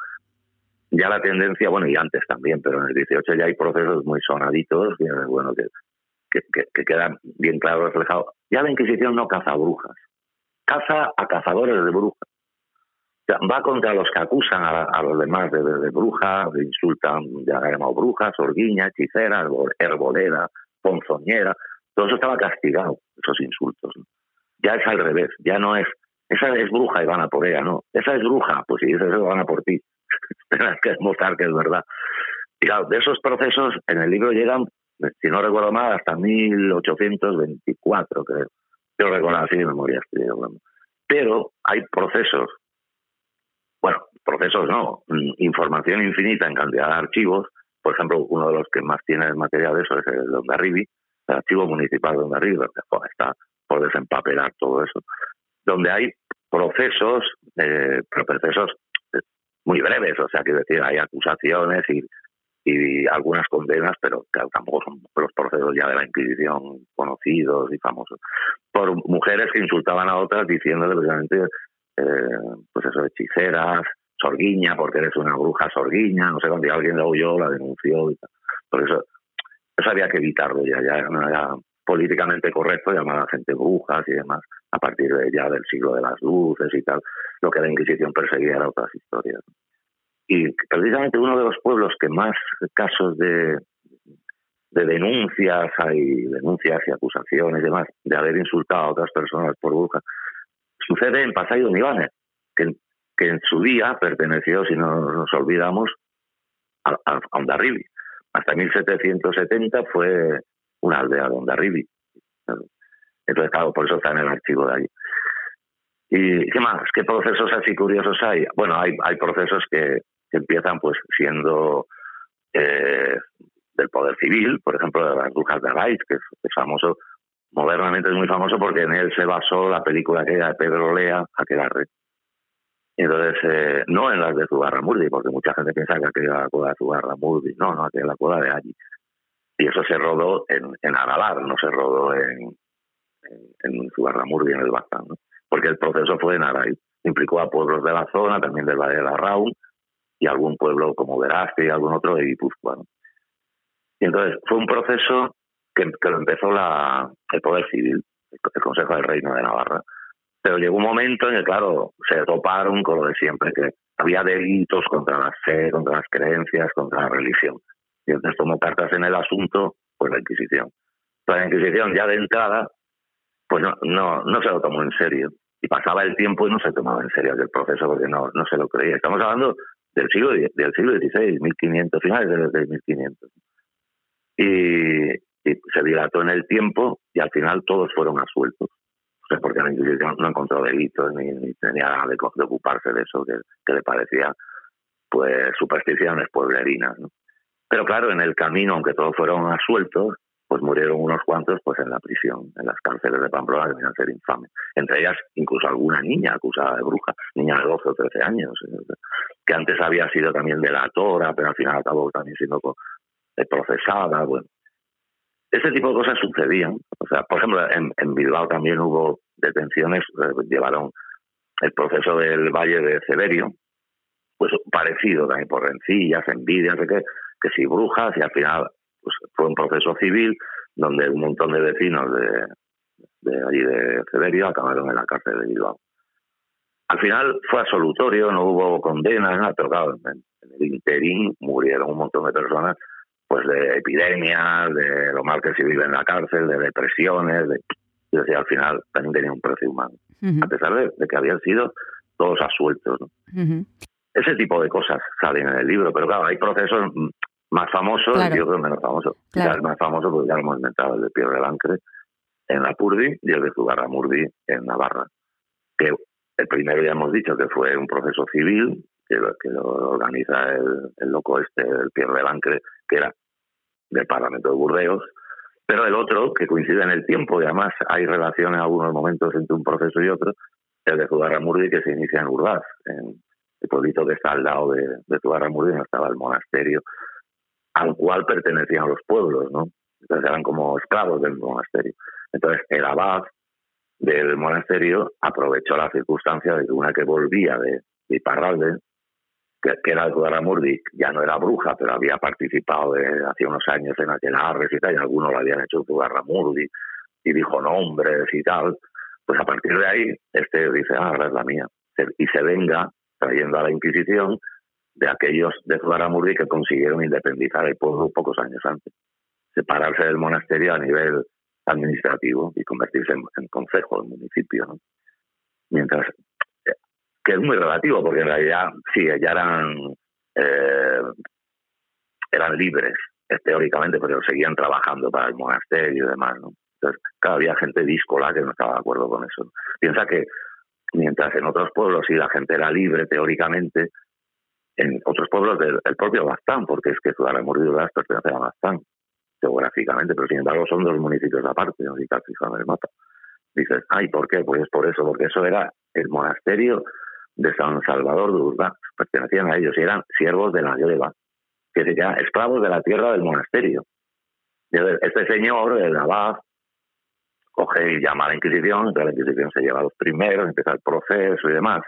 ya la tendencia, bueno, y antes también, pero en el XVIII ya hay procesos muy sonaditos, y, eh, bueno, que, que, que- que quedan bien claro reflejados. Ya la Inquisición no caza brujas, caza a cazadores de brujas. Va contra los que acusan a, los demás de, de, de bruja, de insultan, ya la llamado brujas, orguiña, hechicera, herbol- herbolera, ponzoñera. Todo eso estaba castigado, esos insultos. Ya es al revés, ya no es, esa es bruja y van a por ella, no. Esa es bruja, pues si dices eso van a por ti. [laughs] Tienes que demostrar que es verdad. Y claro, de esos procesos en el libro llegan, si no recuerdo mal, hasta 1824, creo. Yo recuerdo así de memoria estoy. Pero hay procesos, bueno, procesos no, información infinita en cantidad de archivos. Por ejemplo, uno de los que más tiene material de eso es el de Ondarribi, el archivo municipal de Ondarribi, joder, está por desempapelar todo eso, donde hay procesos, eh, pero procesos eh, muy breves, o sea, quiero decir, hay acusaciones y, y algunas condenas, pero claro, tampoco son los procesos ya de la Inquisición conocidos y famosos, por mujeres que insultaban a otras diciéndole precisamente, eh, pues eso, hechiceras, sorguiña, porque eres una bruja sorguiña, no sé, cuando alguien la huyó, la denunció y tal. Por eso, eso había que evitarlo ya, ya era políticamente correcto llamar a gente brujas y demás, a partir de ya del siglo de las luces y tal, lo que la Inquisición perseguía era otras historias. Y precisamente uno de los pueblos que más casos de, de denuncias hay, denuncias y acusaciones y demás, de haber insultado a otras personas por brujas, sucede en Pasay de que, en su día perteneció, si no nos olvidamos, a, a, Ondarribi. Hasta 1770 fue una aldea de Ondarribi. Entonces, por eso está en el archivo de allí. ¿Y qué más? ¿Qué procesos así curiosos hay? Bueno, hay, hay procesos que, que empiezan pues siendo eh, del poder civil, por ejemplo, de las brujas de Araiz, que es, es famoso, modernamente es muy famoso porque en él se basó la película aquella de Pedro Lea, Aquelarre. Y entonces, eh, no en las de Zugarramurdi, porque mucha gente piensa que aquella era la cueva de Zugarramurdi, no, no, aquella es la cueva de allí. Y eso se rodó en, en no se rodó en, en, en en el Bazán, ¿no? porque el proceso fue en Araiz. Implicó a pueblos de la zona, también del Valle de la Raun, y algún pueblo como Verazte y algún otro de Guipúzcoa. Y entonces fue un proceso que, que lo empezó la, el Poder Civil, el, Consejo del Reino de Navarra. Pero llegó un momento en que, claro, se toparon con lo de siempre, que había delitos contra la fe, contra las creencias, contra la religión. Y entonces tomó cartas en el asunto, pues la Inquisición. Pero la Inquisición ya de entrada, pues no, no, no se lo tomó en serio. Y pasaba el tiempo y no se tomaba en serio aquel proceso porque no, no se lo creía. Estamos hablando del siglo, del siglo XVI, 1500, finales del 1500. Y, y se dilató en el tiempo y al final todos fueron asueltos. O sea, porque la Inquisición no encontró delitos ni, tenía de, de ocuparse de eso que, le parecía pues supersticiones pueblerinas. Pero claro, en el camino, aunque todos fueron asueltos, pues murieron unos cuantos pues en la prisión, en las cárceles de Pamplona, que venían a ser infames. Entre ellas, incluso alguna niña acusada de bruja, niña de 12 o 13 años, eh, que antes había sido también delatora, pero al final acabó también siendo eh, procesada. Bueno, ese tipo de cosas sucedían. O sea, por ejemplo, en, Bilbao también hubo detenciones, eh, llevaron el proceso del Valle de Severio, pues parecido también por rencillas, envidias, sé qué, que si brujas, y al final pues, fue un proceso civil donde un montón de vecinos de, de allí de Severio acabaron en la cárcel de Bilbao. Al final fue absolutorio, no hubo condenas, nada, pero claro, en el interín murieron un montón de personas pues de epidemias, de lo mal que se vive en la cárcel, de depresiones, de, y decía, al final también tenía un precio humano, Ujú, a pesar de, de que habían sido todos asueltos. ¿no? Ese tipo de cosas salen en el libro, pero claro, hay procesos más famosos Claro. y otros menos famosos. Claro. Quizás el más famoso, porque ya lo hemos inventado, el de Pierre Lancre en la Purdi y el de Zugarramurdi en Navarra. Que el primero ya hemos dicho que fue un proceso civil, que lo, que lo organiza el, el loco este, el Pierre Lancre, que era del Parlamento de Burdeos, pero el otro, que coincide en el tiempo, y además hay relación en algunos momentos entre un proceso y otro, el de Zugarramurdi, que se inicia en Urbaz, en el pueblito que está al lado de, de Zugarramurdi, donde estaba el monasterio, al cual pertenecían los pueblos, ¿no? Entonces eran como esclavos del monasterio. Entonces el abad del monasterio aprovechó la circunstancia de que una que volvía de, de Iparralde, que, que era Zugarramurdi, ya no era bruja, pero había participado hace unos años en aquelarres y tal, y algunos lo habían hecho Zugarramurdi, y dijo nombres y tal, pues a partir de ahí, este dice, ah, ahora es la mía. Y se venga trayendo a la Inquisición de aquellos de Zugarramurdi que consiguieron independizar el pueblo pocos años antes, separarse del monasterio a nivel administrativo y convertirse en, concejo, en municipio. ¿no? Mientras que es muy relativo, porque en realidad sí, ya eran, eh, eran libres eh, teóricamente, pero seguían trabajando para el monasterio y demás. ¿no? Entonces, claro, había gente díscola que no estaba de acuerdo con eso. Piensa que mientras en otros pueblos sí la gente era libre teóricamente, en otros pueblos del el propio Bastán, porque es que Zugarramurdi y Urbaz pertenecen a Bastán geográficamente, pero sin embargo son dos municipios aparte, ¿no? si te en el mapa. Dices, ay, ¿por qué? Pues es por eso, porque eso era el monasterio de San Salvador de Urbaz, pertenecían a ellos y eran siervos de la gleba, que se llaman esclavos de la tierra del monasterio. Este señor, el abad, coge y llama a la Inquisición, entonces la Inquisición se lleva a los primeros, empieza el proceso y demás.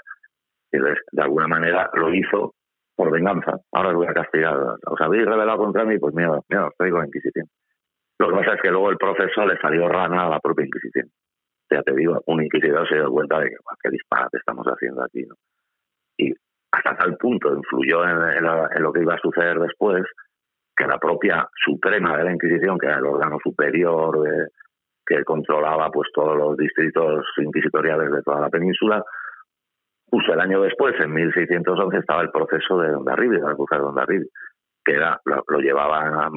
Y de alguna manera lo hizo por venganza. Ahora os voy a castigar. ¿Os habéis rebelado contra mí? Pues mira, mira, os traigo la Inquisición. Lo que pasa es que luego el proceso le salió rana a la propia Inquisición. Ya te digo, un inquisidor se dio cuenta de que "Buah, qué disparate estamos haciendo aquí. Y hasta tal punto influyó en, la- en lo que iba a suceder después que la propia Suprema de la Inquisición, que era el órgano superior que controlaba pues todos los distritos inquisitoriales de toda la península, justo el año después, en 1611, estaba el proceso de Ondarribi, de la cruzada de Ondarribi, que era, lo, llevaba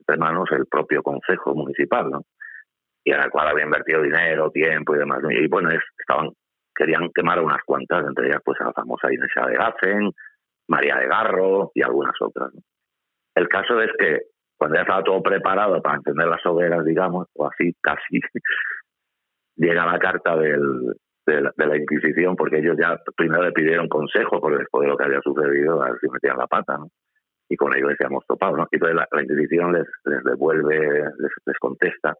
entre manos el propio Consejo Municipal, ¿no? Y en el cual había invertido dinero, tiempo y demás. Y bueno, es- estaban querían quemar unas cuantas, entre ellas pues a la famosa Inesia de Gassen, María de Garro y algunas otras. ¿no? El caso es que cuando ya estaba todo preparado para encender las hogueras, digamos, o así [laughs] casi, llega la carta del, de, la, de la Inquisición, porque ellos ya primero le pidieron consejo, porque después de lo que había sucedido, a ver si metían la pata, ¿no? Y con la iglesia hemos topado, ¿no? Y entonces la, la Inquisición les, les devuelve, les, les contesta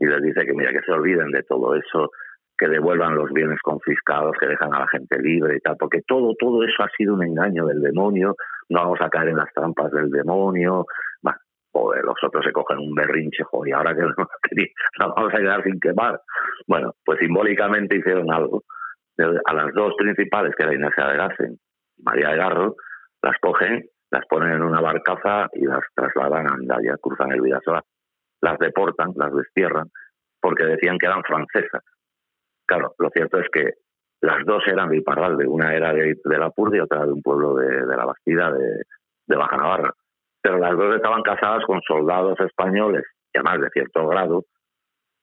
y les dice que mira, que se olviden de todo eso, que devuelvan los bienes confiscados, que dejan a la gente libre y tal, porque todo, todo eso ha sido un engaño del demonio, no vamos a caer en las trampas del demonio, bah, joder, los otros se cogen un berrinche, joder, y ahora que [laughs] nos vamos a quedar sin quemar. Bueno, pues simbólicamente hicieron algo. A las dos principales, que era Inés de Gassen María de Garro, las cogen las ponen en una barcaza y las trasladan a Andaya, cruzan el Vidasoa, las deportan, las destierran, porque decían que eran francesas. Claro, lo cierto es que las dos eran de Iparralde, una era de, de la Purde y otra de un pueblo de, de la Bastida, de, de Baja Navarra. Pero las dos estaban casadas con soldados españoles, y además de cierto grado,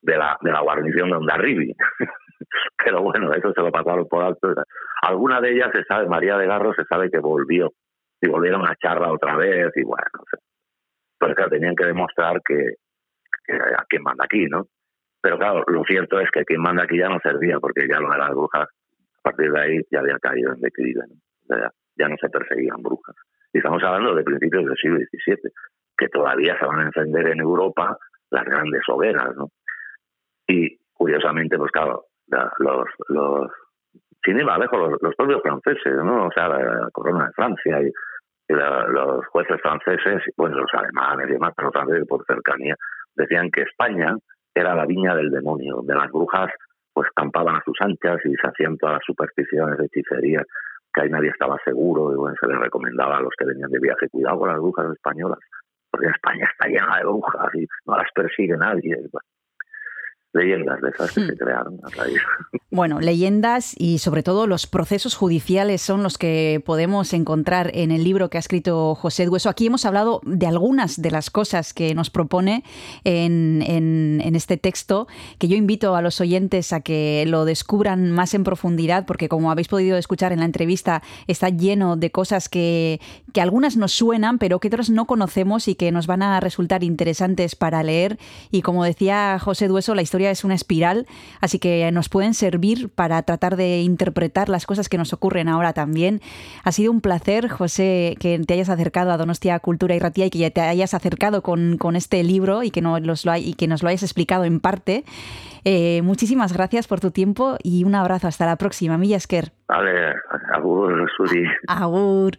de la, de la guarnición de Ondarribi. [laughs] Pero bueno, eso se lo pasaron por alto. Alguna de ellas se sabe, María de Garro se sabe que volvió, y volvieron a charla otra vez, y bueno, no sé. Pero tenían que demostrar que a quién manda aquí, ¿no? Pero claro, lo cierto es que quien manda aquí ya no servía, porque ya lo de las brujas, a partir de ahí ya había caído en declive, ¿no? O sea, ya, no se perseguían brujas. Y estamos hablando de principios del siglo XVII, que todavía se van a encender en Europa las grandes hogueras, ¿no? Y curiosamente, pues claro, la- los, los sin ir más lejos, los, los propios franceses, ¿no? O sea, la, la corona de Francia y, y la- los jueces franceses, bueno, los alemanes y demás, pero franceses por cercanía, decían que España era la viña del demonio, donde las brujas pues campaban a sus anchas y se hacían todas las supersticiones, hechicerías, que ahí nadie estaba seguro, y bueno, se les recomendaba a los que venían de viaje, cuidado con las brujas españolas, porque España está llena de brujas y no las persigue nadie. Leyendas de esas que se crearon a raíz. [laughs] Bueno, leyendas y sobre todo los procesos judiciales son los que podemos encontrar en el libro que ha escrito José Dueso. Aquí hemos hablado de algunas de las cosas que nos propone en, en- en este texto, que yo invito a los oyentes a que lo descubran más en profundidad, porque como habéis podido escuchar en la entrevista, está lleno de cosas que, que algunas nos suenan, pero que otras no conocemos y que nos van a resultar interesantes para leer. Y como decía José Dueso, la historia es una espiral, así que nos pueden servir para tratar de interpretar las cosas que nos ocurren ahora también. Ha sido un placer, José, que te hayas acercado a Donostia Cultura y Ratía y que te hayas acercado con, con este libro y que, no los lo, hay- y que nos lo hayas explicado en parte. Eh, muchísimas gracias por tu tiempo y un abrazo. Hasta la próxima. Milla Esker. Vale, agur, Suri. Agur.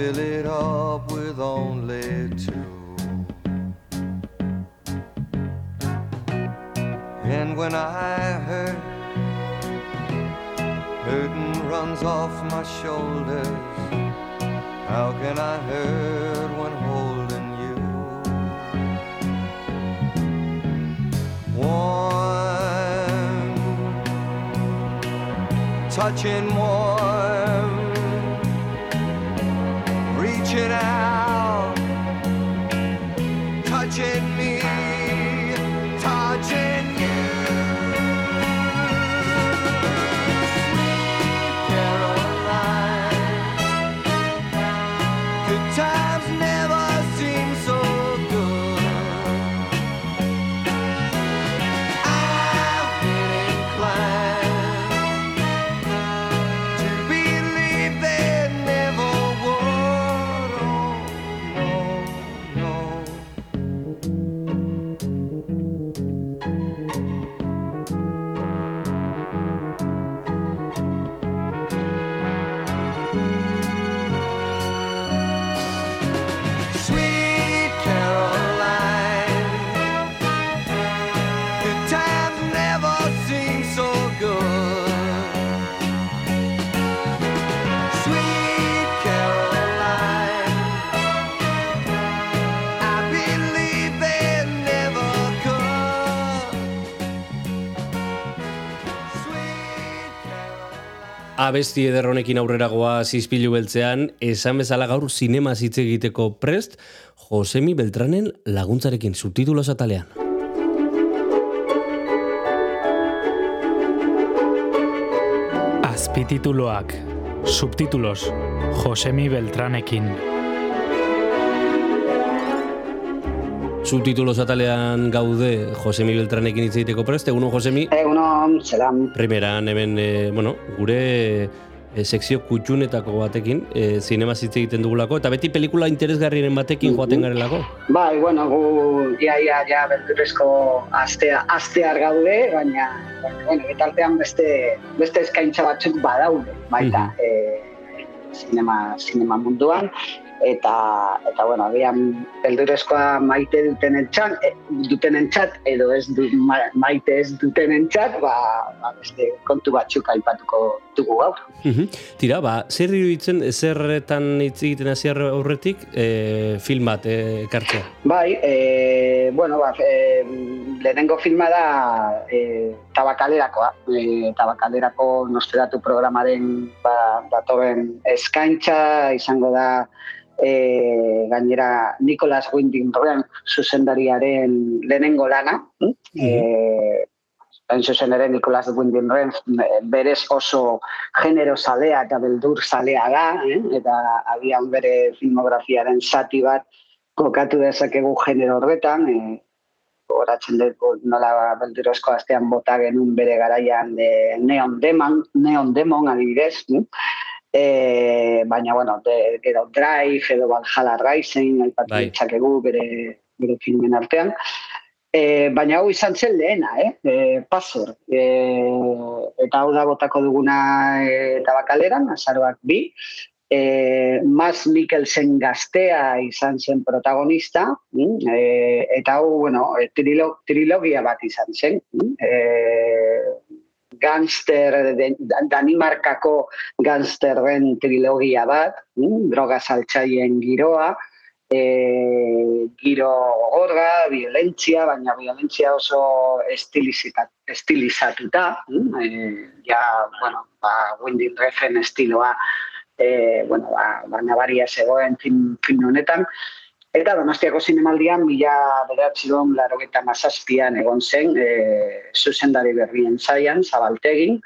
Fill it up with only two. And when I hurt Burden runs off my shoulders. How can I hurt when holding you? Warm, touching warm, Can I? Abesti eder honekin aurreragoa zizpilu beltzean, esan bezala gaur zinema hitz egiteko prest, Josemi Beltranen laguntzarekin subtitulos atalean. Azpitituloak, subtitulos, Josemi Beltranekin. Subtitulos atalean gaude Josemi Beltranekin hitz egiteko prest, egunon Josemi? Egunon, zelan. Primeran hemen, e, bueno, gure e, sekzio kutxunetako batekin, e, zinema hitz egiten dugulako, eta beti pelikula interesgarriren batekin joaten garelako. Bai, bueno, gu ia ia ja beldurrezko astea astear gaude, baina bueno, betartean beste beste eskaintza batzuk badaude, baita, eh sinema sinema munduan eta eta bueno, agian beldurrezkoa maite dutenentzat, e, dutenentzat edo ez du, ma- maite ez dutenentzat, ba, ba beste kontu batzuk aipatuko dugu gaur. Tira, ba, zer iruditzen, zerretan hitz egiten hasi aurretik, e, film bat e, ekartzea? Bai, e, bueno, ba, e, lehenengo filma da e, tabakalerakoa. E, tabakalerako nosteratu programaren ba, datorren eskaintza izango da e, gainera Nicolas Winding zuzendariaren lehenengo lana. Mm? E, hain zuzen ere Nicolas Winding eh, berez oso genero zalea eta beldur zalea da, eh? eta agian bere filmografiaren zati bat kokatu dezakegu genero horretan, e, goratzen dut nola beldurozko astean bota genuen bere garaian de Neon Demon, Neon Demon adibidez, eh? E, baina, bueno, de, gero Drive edo Valhalla Rising, aipatu Bai. ditzakegu bere, bere filmen artean. E, baina hau izan zen lehena, eh? E, Pasor. E, eta hau da botako duguna e, tabakaleran, azaroak bi. E, Mas Mikkelsen gaztea izan zen protagonista, e, eta hau, bueno, e, trilo, trilogia bat izan zen. E, gangster, Danimarkako gangsterren trilogia bat, mm, droga saltzaien giroa, e, giro gogorra, violentzia, baina violentzia oso estilizatuta, e, ja, bueno, ba, Winding Refn estiloa, e, bueno, ba, ba nabaria zegoen film, film honetan, Eta Donostiako zinemaldian, mila bederatziron larogeta mazazpian egon zen, e, zuzendari berrien zaian, zabaltegin,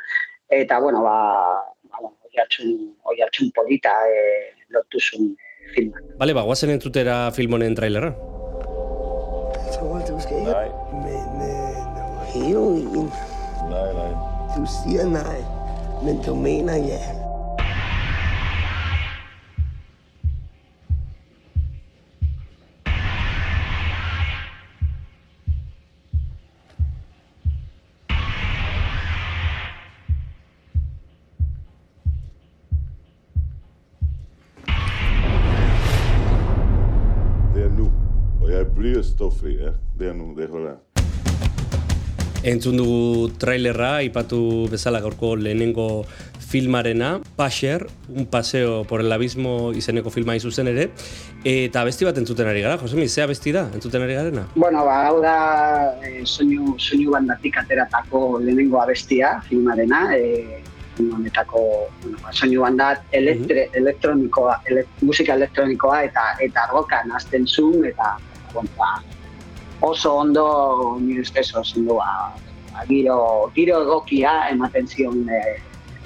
eta, bueno, ba, ba oiartzun polita e, lortu zuen filma. Bale, ba, guazen entzutera film honen trailerra. Nej. Men øh, når heroin, Nej, nej. du jeg bliver stoffri, ja. Det er nu, det holder. Entzun dugu trailerra, ipatu bezala gaurko lehenengo filmarena, Pasher, un paseo por el abismo izeneko filma zuzen ere, eta abesti bat entzuten ari gara, Josemi, ze abesti da entzuten ari garena? Bueno, ba, hau da e, soinu, soinu bandatik ateratako lehenengo abestia, filmarena, e, film honetako bueno, ba, soinu bandat elektre, elektronikoa, ele, musika elektronikoa eta eta rokan hasten zuen, eta ba, oso ondo nire ustez oso ondo ba, giro, giro egokia ematen zion e,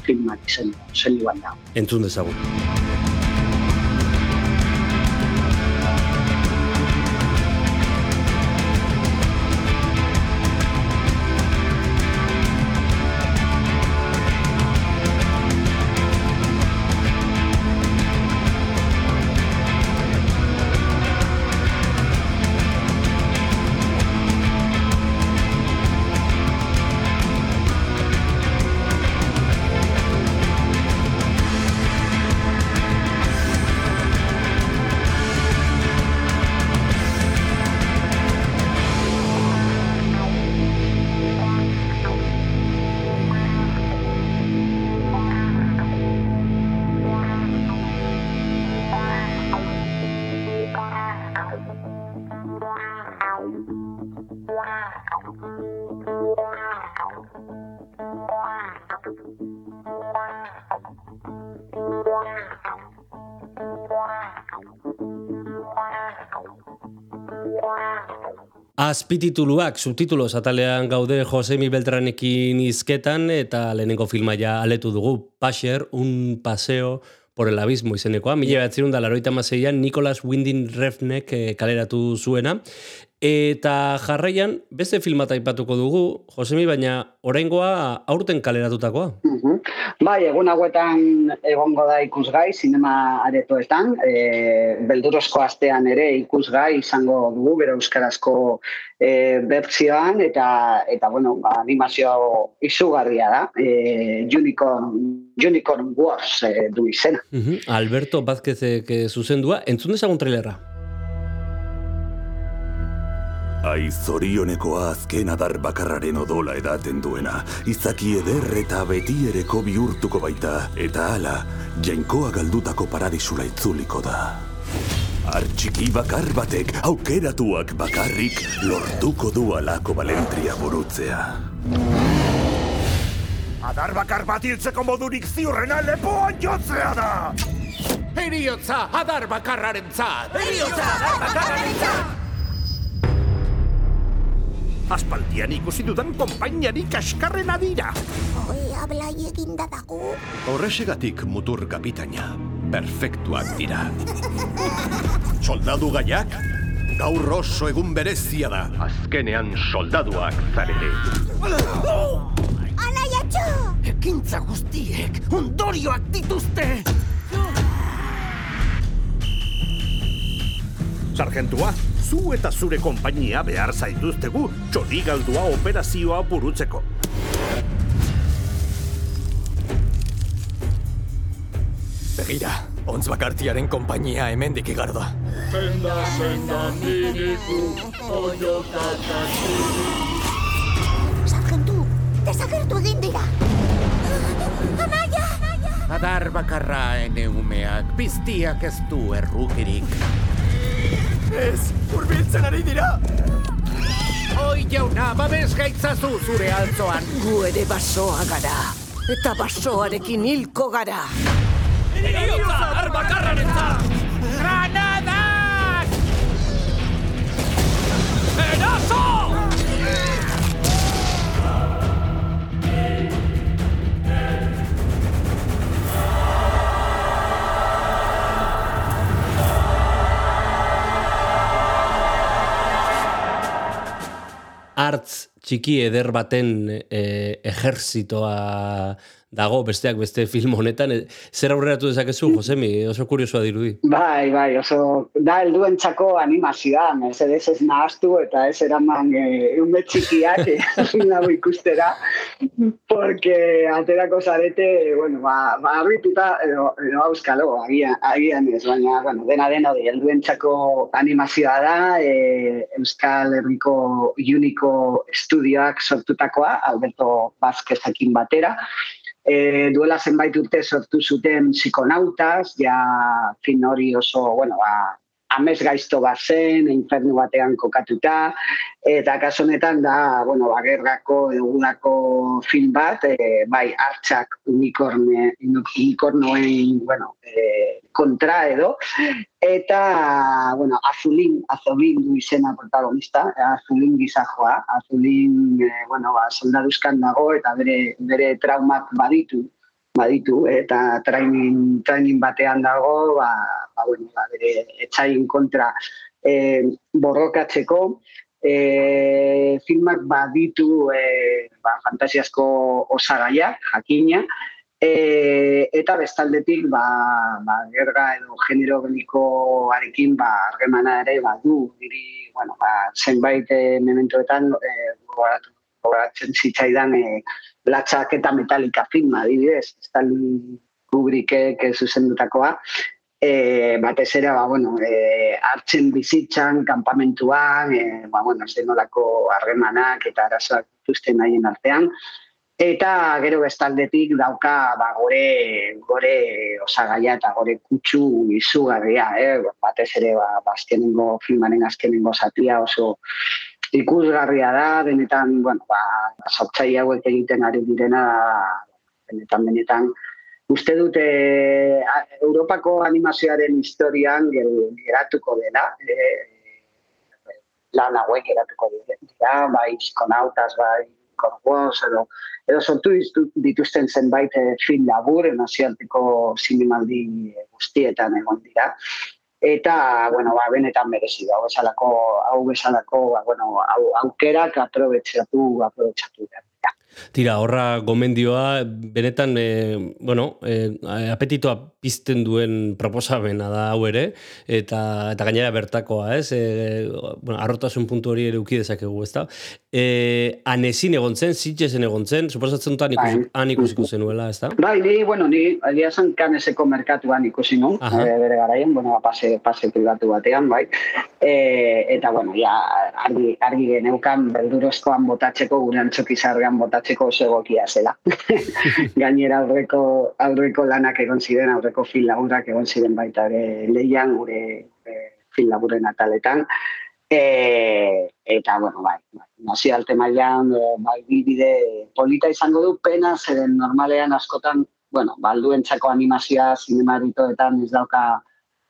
filmak izen, soinu banda. Entzun dezagun. Azpitituluak, subtitulos atalean gaude Josemi Beltranekin izketan eta lehenengo filma ja aletu dugu Pasher, un paseo por el abismo izenekoa. Mila behatzerun da laroita maseian Nicolas Winding Refnek eh, kaleratu zuena. Eta jarraian, beste filmata aipatuko dugu, Josemi, baina oraingoa aurten kaleratutakoa. Mhm. Bai, egun hauetan egongo da ikusgai sinema aretoetan, e, beldurozko astean ere ikusgai izango dugu bere euskarazko e, bertsioan eta eta bueno, ba, animazio izugarria da. E, Unicorn Unicorn Wars e, du izena. Mhm. Alberto Vázquezek eh, zuzendua, entzun dezagun trailerra. Ai zorionekoa azken adar bakarraren odola edaten duena, izaki eder eta betiereko bihurtuko baita, eta hala, jainkoa galdutako paradisura itzuliko da. Artxiki bakar batek aukeratuak bakarrik lortuko du alako balentria burutzea. Adar bakar bat hiltzeko modurik ziurrena lepoan jotzea da! Heriotza adar bakarraren zat! Heriotza adar bakarraren Aspaldian ikusi dudan konpainiari kaskarrena dira. Oi, ablai eginda dago. Horrexegatik mutur kapitaina, perfektuak dira. [laughs] Soldadu gaiak, Gaur oso egun berezia da. Azkenean soldaduak zarete. Anaiatxo! ekintza guztiek ondorioak dituzte. Sargentua, zu eta zure konpainia behar zaituztegu txorigaldua operazioa burutzeko. Begira, ontz bakartiaren konpainia hemendik igar da. Senda, senda, miriku, Sargentu, desagertu egin dira. Anaia! Adar bakarra ene umeak, piztiak ez du errukirik. Ez, urbiltzen ari dira! Oi jauna, babes gaitzazu zure altzoan. Gu ere basoa gara. Eta basoarekin hilko gara. Heriotza adar bakarraren Granadak! Eraso! Artz txiki eder baten e, ejerzitoa dago besteak beste film honetan. E, zer aurreratu dezakezu, Josemi? Oso kuriosoa dirudi. Bai, bai, oso da helduentzako animazioa, mesedez ez nahaztu eta ez eraman e, ume txikiak [laughs] e, hau ikustera, porque aterako zarete, bueno, ba, ba arrituta edo, edo auskalo, agian, agian ez, baina, bueno, dena dena hori, helduentzako animazioa da, e, Euskal Herriko Uniko Estudioak sortutakoa, Alberto Vázquezekin batera, e, duela zenbait urte sortu zuten psikonautas, ja fin hori oso, bueno, ba, amez gaizto bat zen, infernu batean kokatuta, eta kaso honetan da, bueno, ba, gerrako egudako film bat, e, bai, hartxak unikorne, unikornoen, bueno, e, kontra edo, eta, bueno, Azulin, Azulin du izena protagonista, e, Azulin gizajoa, Azulin, e, bueno, ba, soldaduzkan dago, eta bere, bere traumak baditu, baditu, eta training, training batean dago, ba, ba, bueno, ba, bere etxain kontra e, borrokatzeko, e, filmak baditu e, ba, fantasiazko osagaiak, jakina, e, eta bestaldetik ba, ba, gerga edo genero belikoarekin ba, argemana ere badu, diri, bueno, ba, zenbait e, mementoetan e, gogoratu gogoratzen zitzaidan e, latxak eta metalika filma, adibidez, Stanley Kubrickek zuzendutakoa, e, batez ere, ba, bueno, e, hartzen bizitzan, kanpamentuan, e, ba, bueno, zenolako harremanak eta arazoak dituzten haien artean, eta gero bestaldetik dauka ba, gore, gore osagaia eta gore kutsu izugarria, eh? batez ere ba, azkenengo filmaren azkenengo zatia oso ikusgarria da, benetan, bueno, ba, sortzaile hauek egiten ari direna, benetan, benetan, uste dute Europako animazioaren historian ger- geratuko dela, e, lan hauek geratuko dira, bai psikonautas, bai korgoz, edo, edo sortu ditu- dituzten zenbait eh, film labur, nazioarteko zinemaldi guztietan egon dira. Eta, bueno, ba, benetan merezi da, hau bezalako, hau bezalako, ba, bueno, hau, aukerak aprobetsatu, aprobetsatu behar. Tira, horra gomendioa, benetan, e, bueno, e, apetitoa pizten duen proposamena da hau ere, eta, eta gainera bertakoa, ez? E, bueno, arrotasun puntu hori ere uki dezakegu, ezta? E, anezin egon zen, zitxesen egon zen, suposatzen dut han ikusi, han ikusiko zenuela, ezta? Bai, ni, bueno, ni egia esan kaneseko merkatuan ikusi nun, Aha. e, bere garaian, bueno, ba, pase, pase privatu batean, bai. E, eta, bueno, ja, argi, argi geneukan beldurozkoan botatzeko, gure antzoki zarrean botatzeko egokia zela. [laughs] Gainera aurreko, aurreko lanak egon ziren, aurreko film laburak egon ziren baita ere leian, gure e, film laburen ataletan. E, eta, bueno, bai, bai, nazioarte mailan bai, bide polita izango du pena, zeren normalean askotan, bueno, balduentzako animazioa zinemaritoetan ez dauka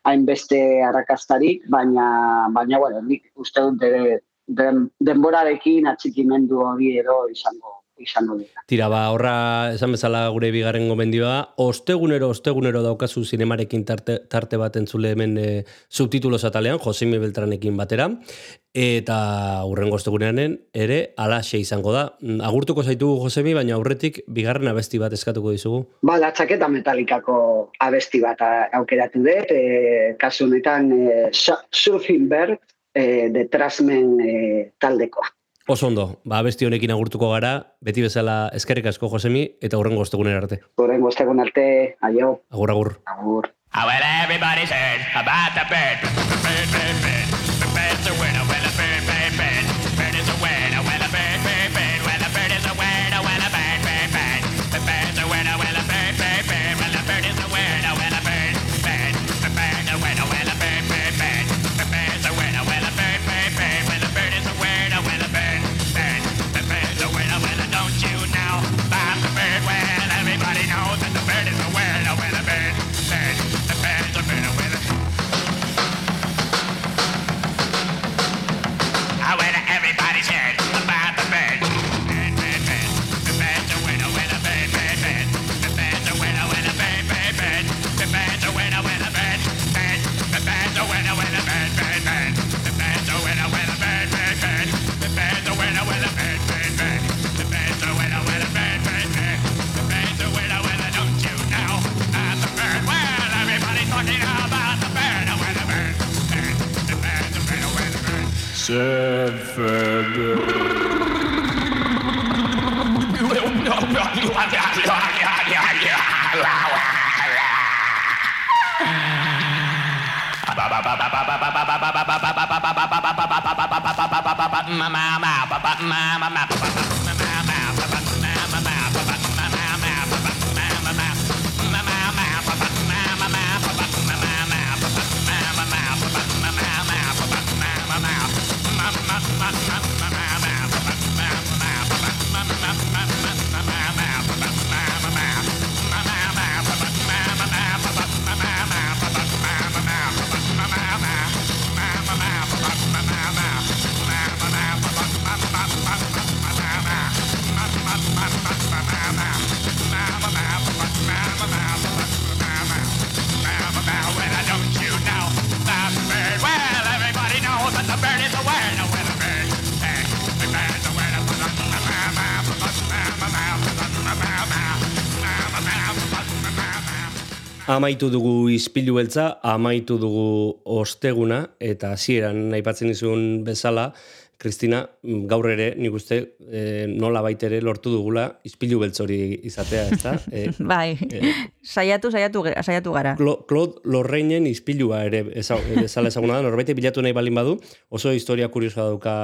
hainbeste arrakastarik, baina, baina, bueno, nik uste dut ere den, denborarekin atxikimendu hori edo izango izango dira. Tira, ba, horra, esan bezala gure bigarren gomendioa, ostegunero, ostegunero daukazu zinemarekin tarte, tarte bat entzule hemen e, subtitulos atalean, Josemi Beltranekin batera, eta urrengo osteguneanen ere alaxe izango da. Mm, Agurtuko zaitugu Josemi, baina aurretik bigarren abesti bat eskatuko dizugu. Ba, la txaketa metalikako abesti bat aukeratu dut, e, kasu honetan e, Su- Surfing Bird e, de Trasmen e, taldekoa. Oso ondo, ba, abesti honekin agurtuko gara, beti bezala eskerrik asko Josemi, eta urrengo ostegunera arte. Horren goztegun arte, aio. Agur, agur. Agur. Oh, well, everybody's heard about the bird. Bird, bird, bird. The bird's a winner, Amaitu dugu ispilu beltza, amaitu dugu osteguna, eta hasieran aipatzen dizun bezala, Kristina, gaur ere, nik uste, e, nola baitere lortu dugula ispilu beltz hori izatea, ezta? [laughs] E, Bai, eh, saiatu, saiatu, saiatu gara. Clo- Claude Lorrainen ispilua ere eza- bezala ezaguna da, norbait bilatu nahi balin badu, oso historia kuriosoa dauka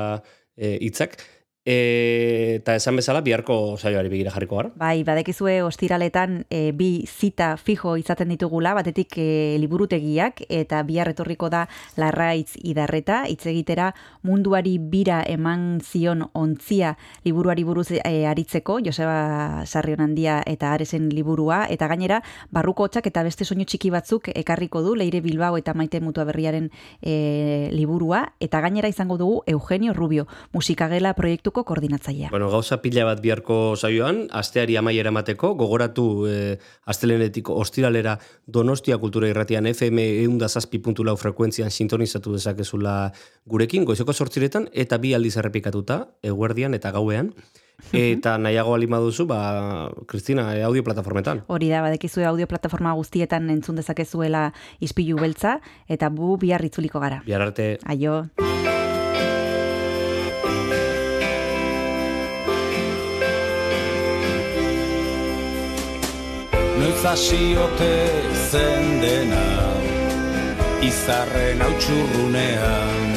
hitzak, E, eta esan bezala, biharko saioari begira jarriko gara. Bai, badekizue ostiraletan e, bi zita fijo izaten ditugula, batetik e, liburutegiak eta bihar etorriko da larraitz idarreta, hitz egitera munduari bira eman zion ontzia liburuari buruz e, aritzeko, Joseba Sarrion handia eta Aresen liburua, eta gainera barruko hotxak eta beste soinu txiki batzuk ekarriko du, Leire Bilbao eta Maite Mutua Berriaren e, liburua, eta gainera izango dugu Eugenio Rubio, musikagela proiektuko koordinatzailea. Bueno, gauza pila bat biharko saioan, asteari amaiera emateko, gogoratu e, astelenetik ostiralera Donostia Kultura Irratian FM eunda zazpi puntu lau frekuentzian sintonizatu dezakezula gurekin, goizeko sortziretan, eta bi aldiz errepikatuta, eguerdian eta gauean. Eta nahiago alima duzu, ba, Kristina, e, audio plataformetan. Hori da, badekizue audio plataforma guztietan entzun dezakezuela ispilu beltza, eta bu bihar itzuliko gara. Bihar arte. Aio. Noiz hasiote zen dena Izarren hautsurrunean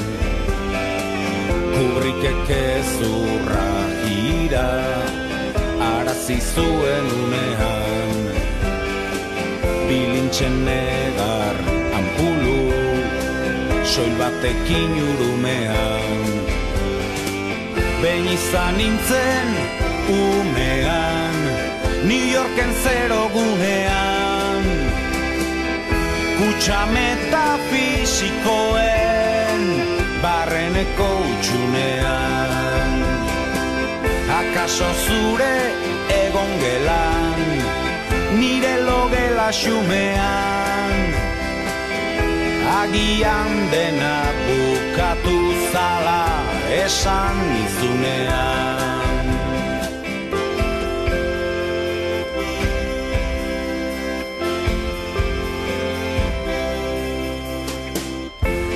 Kubrikek ezurra ira Arazi zuen unean. Bilintxen negar ampulu Soil batekin urumean. Behin izan nintzen umean New Yorken zero gunean. Kutsa metafisikoen Barreneko utxunean Akaso zure egon gelan Nire logela xumean. Agian dena bukatu zala esan nizunean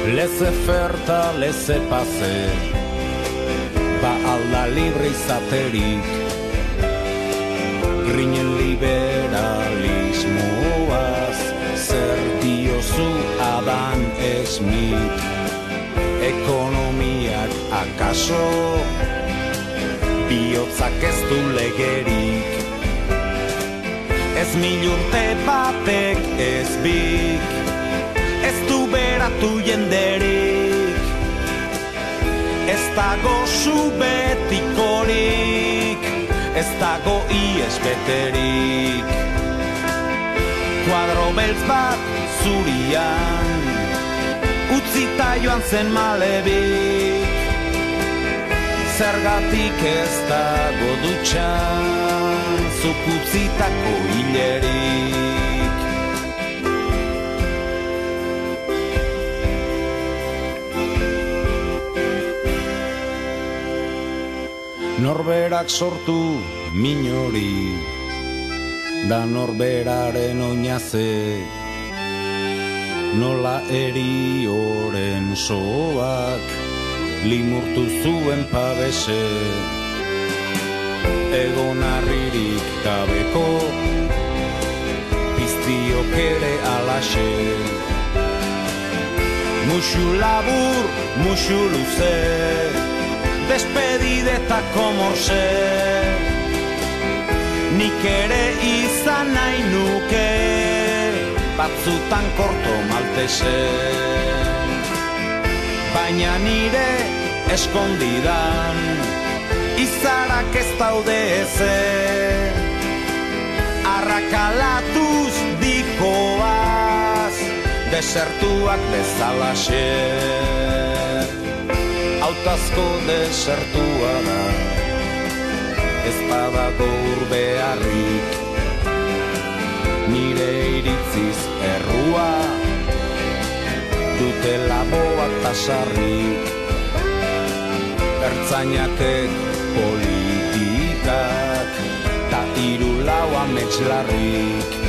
Leze ferta, leze pase Ba alda libre izaterik Grinen liberalismoaz Zer diozu Adam Smith Ekonomiak akaso Biotzak ez du legerik Ez mil urte batek ez bik beratu jenderik Ez dago zu betikorik Ez dago ies beterik. Kuadro beltz bat zurian Utzita joan zen malebik. Zergatik ez dago dutxan Zuk utzitako hilerik Norberak sortu minori Da norberaren oinaze Nola erioren soak Limurtu zuen pabese. Egon harririk gabeko Piztiok ere alaxe. Muxu labur, muxu luze Despedidetako morse Nik ere izan nahi nuke Batzutan korto maltese Baina nire eskondidan Izarak ez daude eze Arrakalatuz dikoaz Desertuak bezalaxe Autazko desertua da. Ez badago urbearrik Nire iritziz errua. Dutela boak tasarrik Ertzainakek politikak Ta iru lau ametxlarrik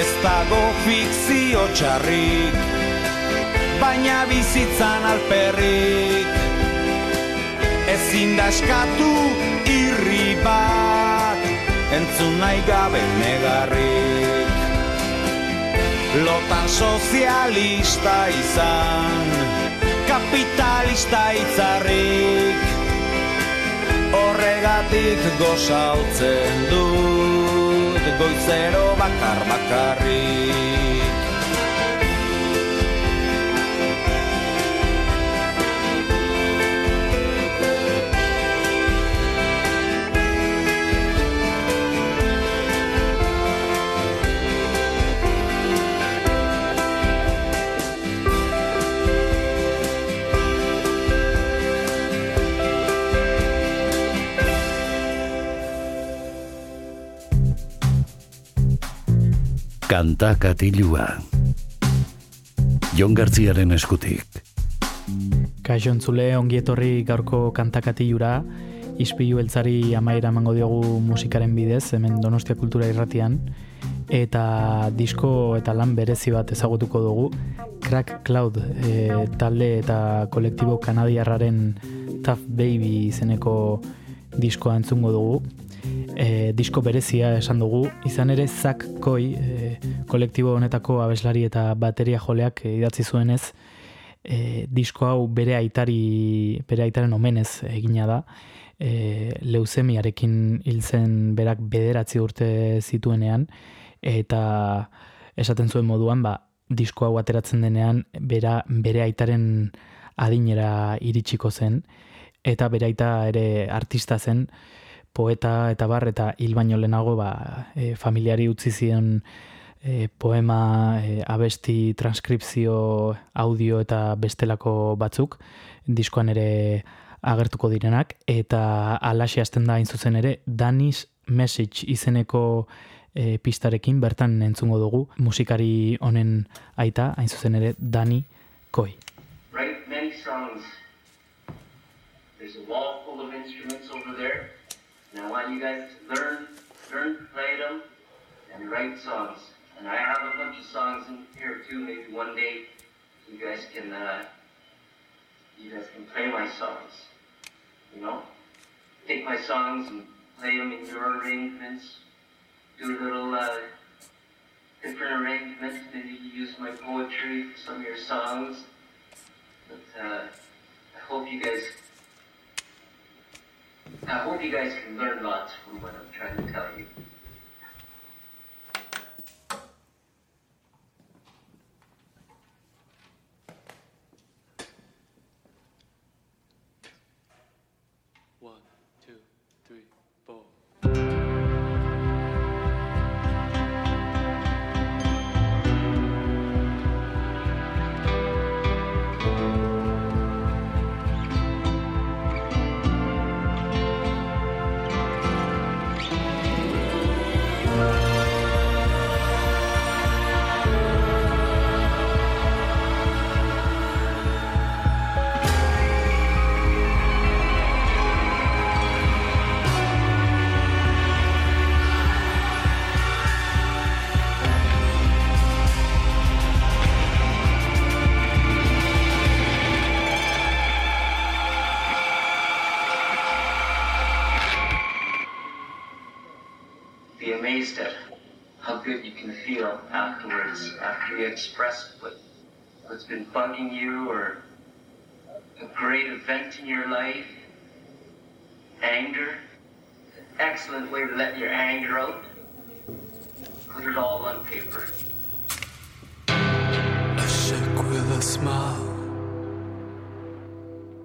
Ez dago fikzio txarrik baina bizitzan alperrik Ezin da eskatu irri bat Entzun nahi gabe negarrik. Lotan sozialista izan Kapitalista itzarrik. Horregatik gozaltzen dut Goizero bakar bakarrik Kanta katilua Jon Gartziaren eskutik. Kaixo entzule, ongi etorri gaurko kantakatillura, ispilu beltzari amaira emango diogu musikaren bidez, hemen Donostia Kultura irratian, eta disko eta lan berezi bat ezagutuko dugu, Crack Cloud e, talde eta kolektibo kanadiarraren Tough Baby izeneko diskoa entzungo dugu. E, disko berezia esan dugu, izan ere Zak Koi, e, kolektibo honetako abeslari eta bateria joleak e, idatzi zuenez, e, disko hau bere aitari bere aitaren omenez egina da. E, leuzemiarekin hil berak bederatzi urte zituenean. Eta esaten zuen moduan ba, disko hau ateratzen denean bera, bere aitaren adinera iritsiko zen. Eta bere aita ere artista zen poeta eta bar eta hil baino lehenago ba, e, familiari utzi zion e, poema, e, abesti, transkripzio, audio eta bestelako batzuk, diskoan ere agertuko direnak, eta alaxe hasten da hain zuzen ere, Danish Message izeneko e, pistarekin bertan entzungo dugu, musikari honen aita, hain zuzen ere, Dani Koi. write many songs. There's a wall full of instruments over there, and I want you guys to learn, learn to play them and write songs. And I have a bunch of songs in here too. Maybe one day you guys can, uh, you guys can play my songs. You know, take my songs and play them in your arrangements. Do a little uh, different arrangements. Maybe you use my poetry for some of your songs. But uh, I hope you guys, I hope you guys can learn lots from what I'm trying to tell you. Been bugging you or a great event in your life. Anger, excellent way to let your anger out. Put it all on paper. A check with a smile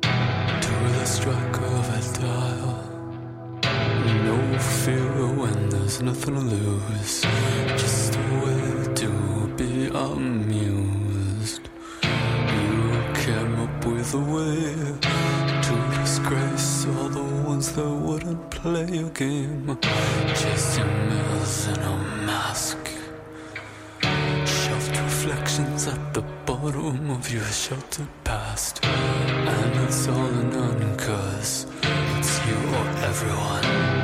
to the stroke of a dial. No fear when there's nothing to lose, just a way to be amused. Play your game. Chasing mirrors in a mask. Shelved reflections at the bottom of your sheltered past. And it's all none, cause it's you or everyone.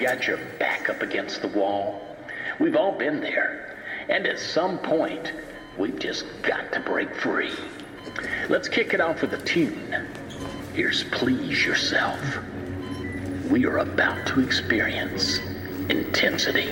got your back up against the wall. We've all been there. And at some point, we've just got to break free. Let's kick it off with a tune. Here's Please Yourself. We are about to experience intensity.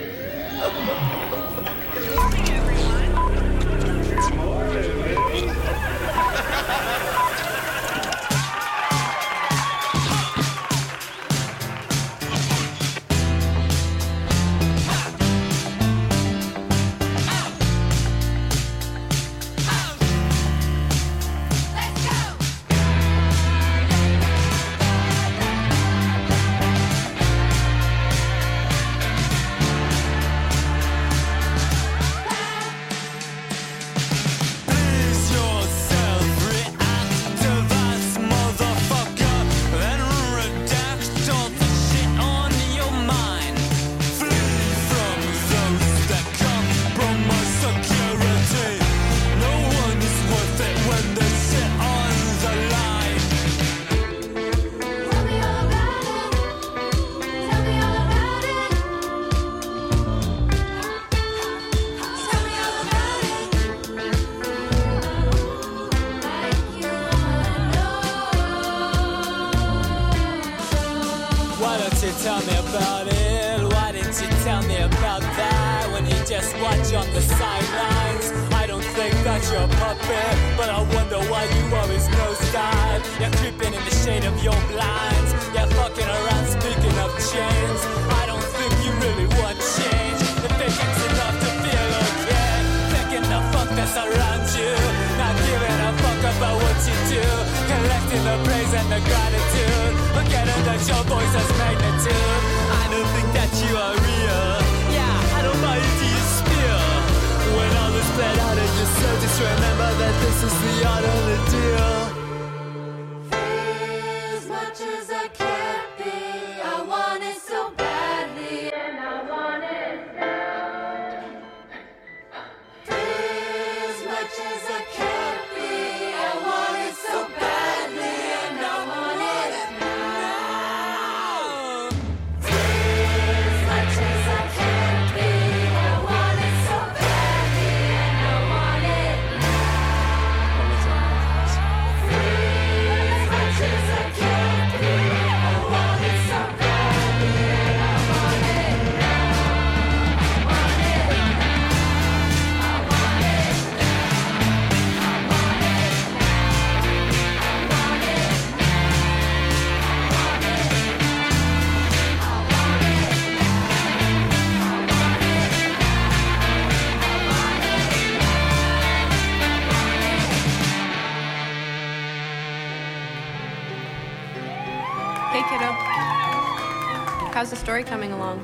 How's the story coming along?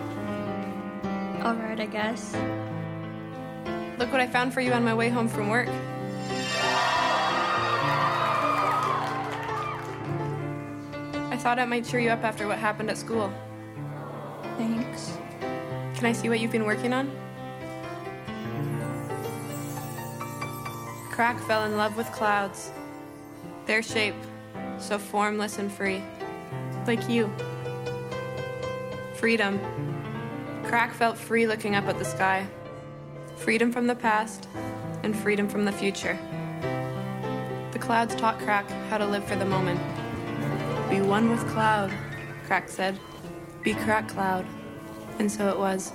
Alright, I guess. Look what I found for you on my way home from work. I thought it might cheer you up after what happened at school. Thanks. Can I see what you've been working on? Crack fell in love with clouds. Their shape, so formless and free. Like you. Freedom. Crack felt free looking up at the sky. Freedom from the past and freedom from the future. The clouds taught Crack how to live for the moment. Be one with cloud, Crack said. Be Crack Cloud. And so it was.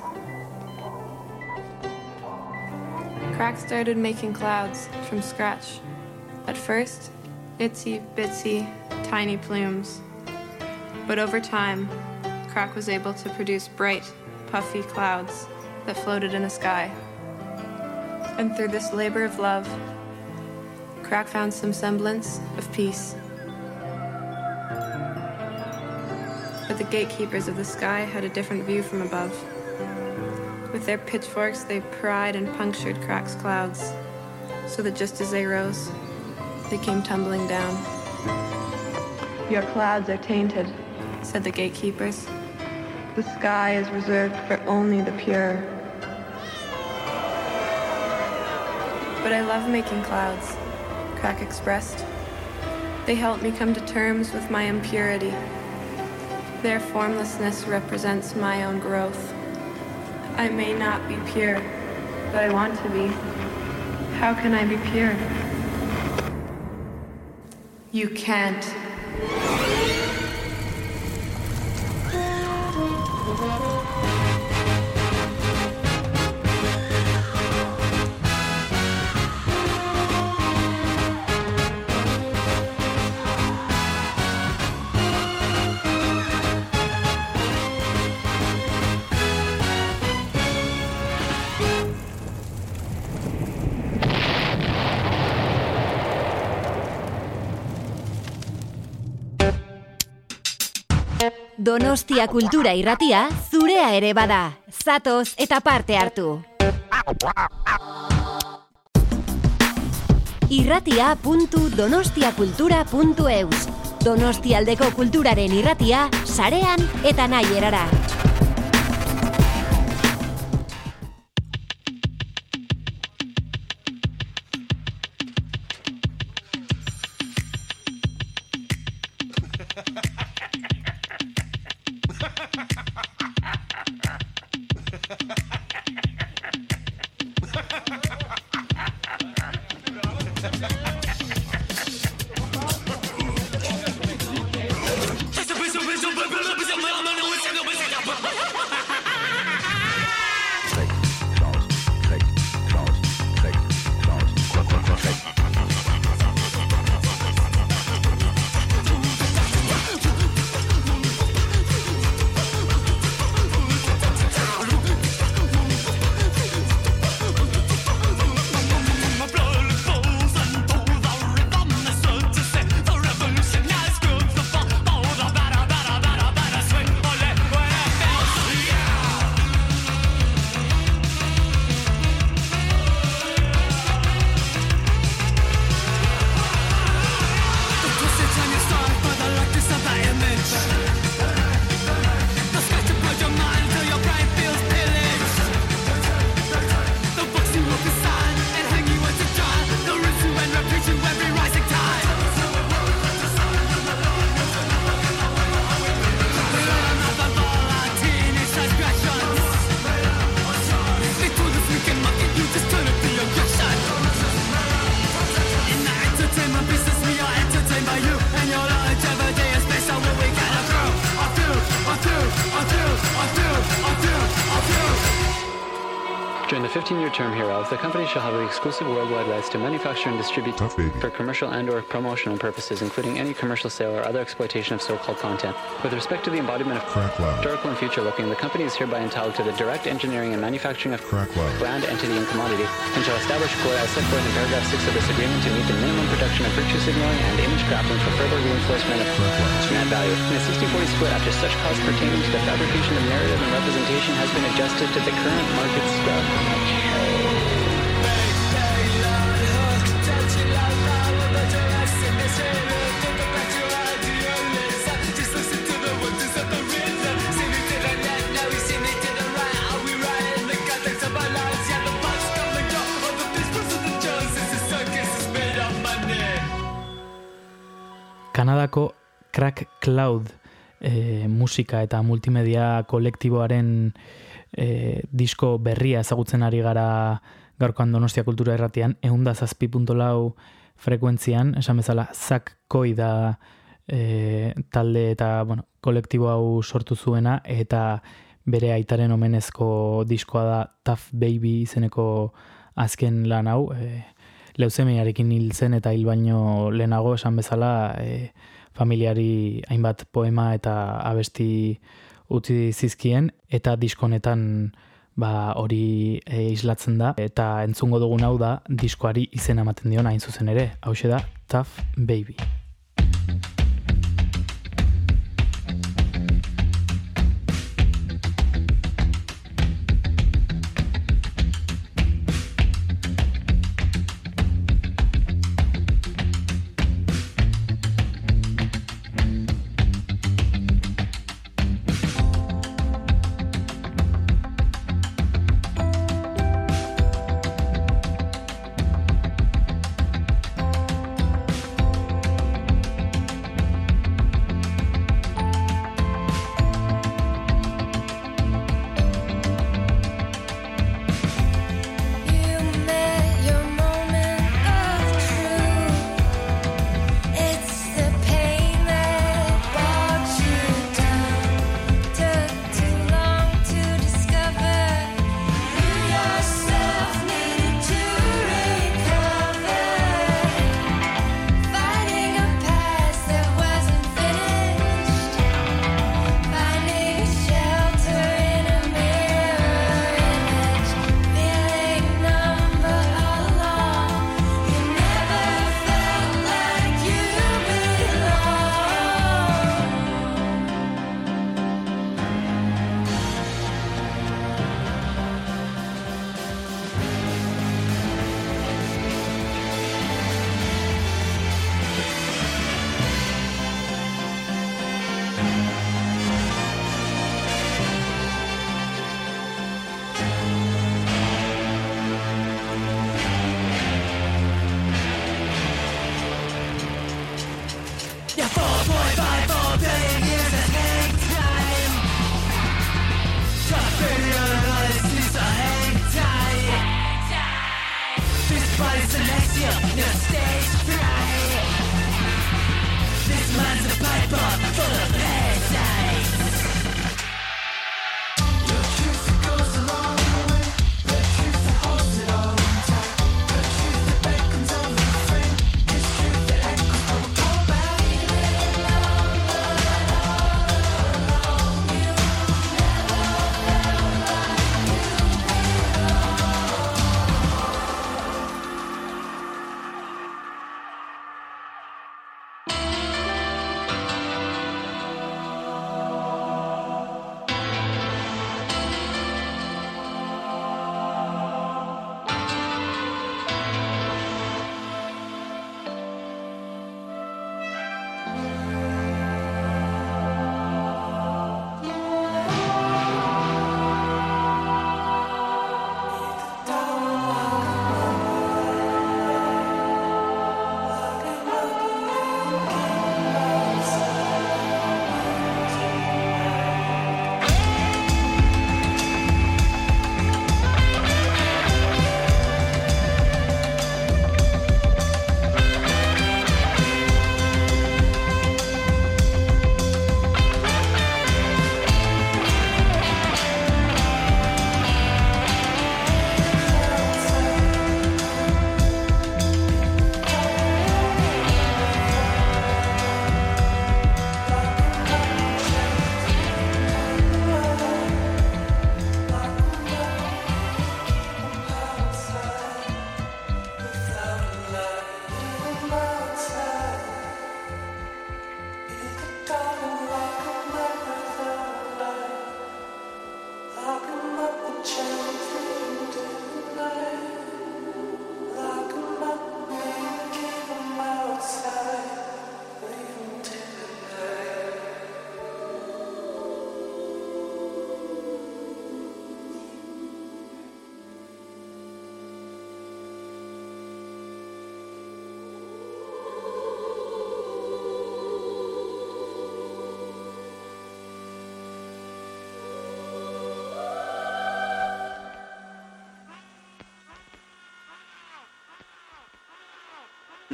Crack started making clouds from scratch. At first, itsy bitsy, tiny plumes. But over time, Crack was able to produce bright, puffy clouds that floated in the sky. And through this labor of love, Crack found some semblance of peace. But the gatekeepers of the sky had a different view from above. With their pitchforks, they pried and punctured Crack's clouds, so that just as they rose, they came tumbling down. Your clouds are tainted, said the gatekeepers. The sky is reserved for only the pure. But I love making clouds, Crack expressed. They help me come to terms with my impurity. Their formlessness represents my own growth. I may not be pure, but I want to be. How can I be pure? You can't. Thank you. Donostia kultura irratia zurea ere bada. Zatoz eta parte hartu. irratia.donostiakultura.eus Donostialdeko kulturaren irratia, sarean eta nahi erara. The company shall have the exclusive worldwide rights to manufacture and distribute for commercial and or promotional purposes, including any commercial sale or other exploitation of so-called content. With respect to the embodiment of historical and future-looking, the company is hereby entitled to the direct engineering and manufacturing of brand, entity, and commodity, and shall establish core as set forth in paragraph 6 of this agreement to meet the minimum production of virtue signaling and image crafting for further reinforcement of brand value. In a 60-40 split, after such costs pertaining to the fabrication of narrative and representation has been adjusted to the current market structure. Kanadako Crack Cloud e, musika eta multimedia kolektiboaren e, disko berria ezagutzen ari gara gaurkoan Donostia Kultura Erratian, eunda zazpi lau frekuentzian, esan bezala, Zak Koi da e, talde eta bueno, kolektibo hau sortu zuena, eta bere aitaren omenezko diskoa da Tough Baby izeneko azken lan hau, e, leuzemiarekin hil zen eta hil baino lehenago esan bezala e, familiari hainbat poema eta abesti utzi zizkien eta diskonetan ba hori e, islatzen da. Eta entzungo dugun hau da diskoari izena ematen dion hain zuzen ere. Hau da Tough Baby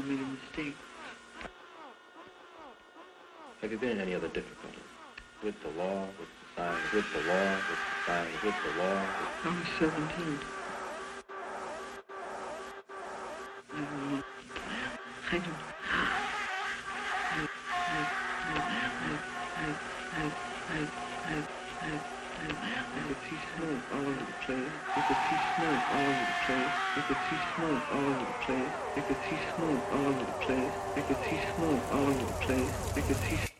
made a mistake. Have you been in any other difficulty? With the law, with society, with the law, with society, with the law, with... I was 17. I don't know. I don't I, all over the place. I could see smoke all over the place. I could see smoke all over the place. I could see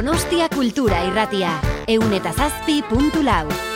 Donostia Kultura Irratia. Eun eta zazpi puntu lau.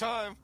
Time.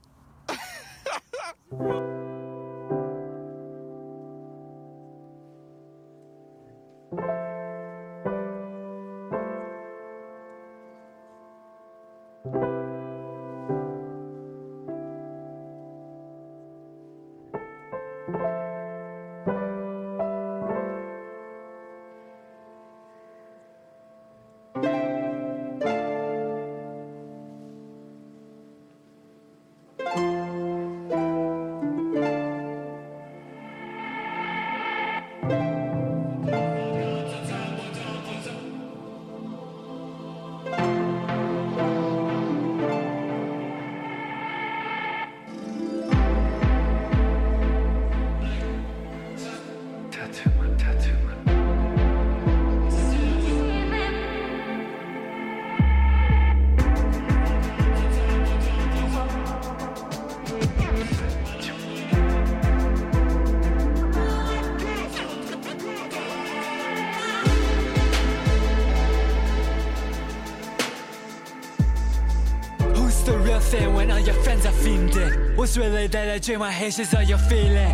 What's really that I dream my haters are you feeling?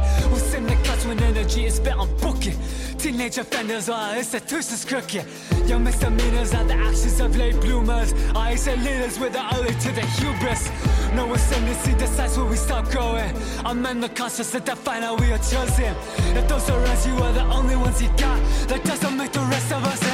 In the class when energy is spent on booking? Teenage offenders, while institutions crooked. Young misdemeanors are the actions of late bloomers. I say leaders with the early to the hubris. No ascendancy decides where we stop growing. I'm in the conscious that define how we are chosen. If those around you are the only ones you got, that doesn't make the rest of us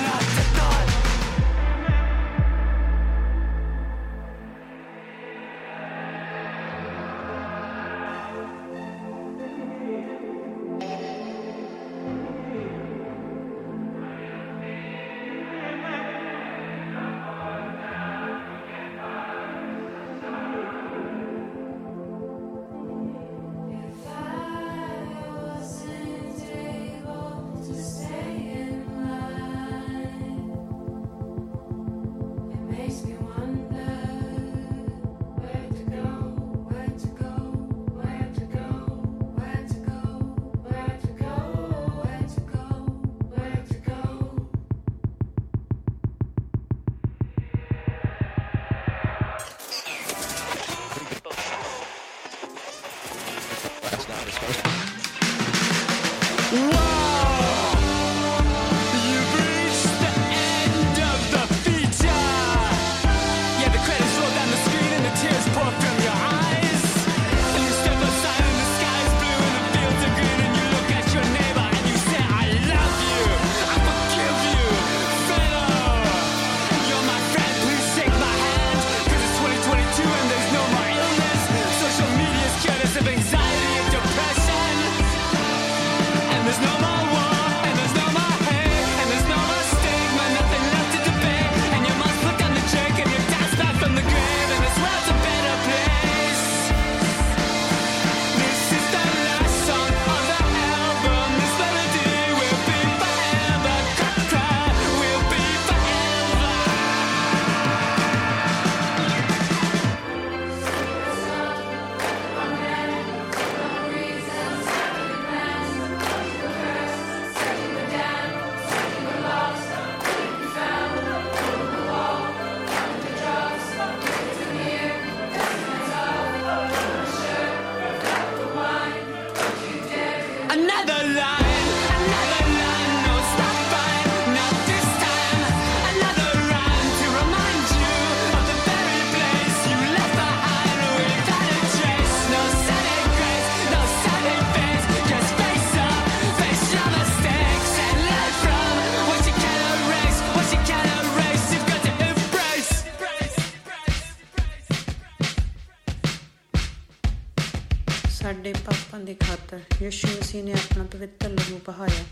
ਮਸੀਹ ਨੇ ਆਪਣਾ ਪਵਿੱਤਰ ਲਹੂ ਬਹਾਇਆ।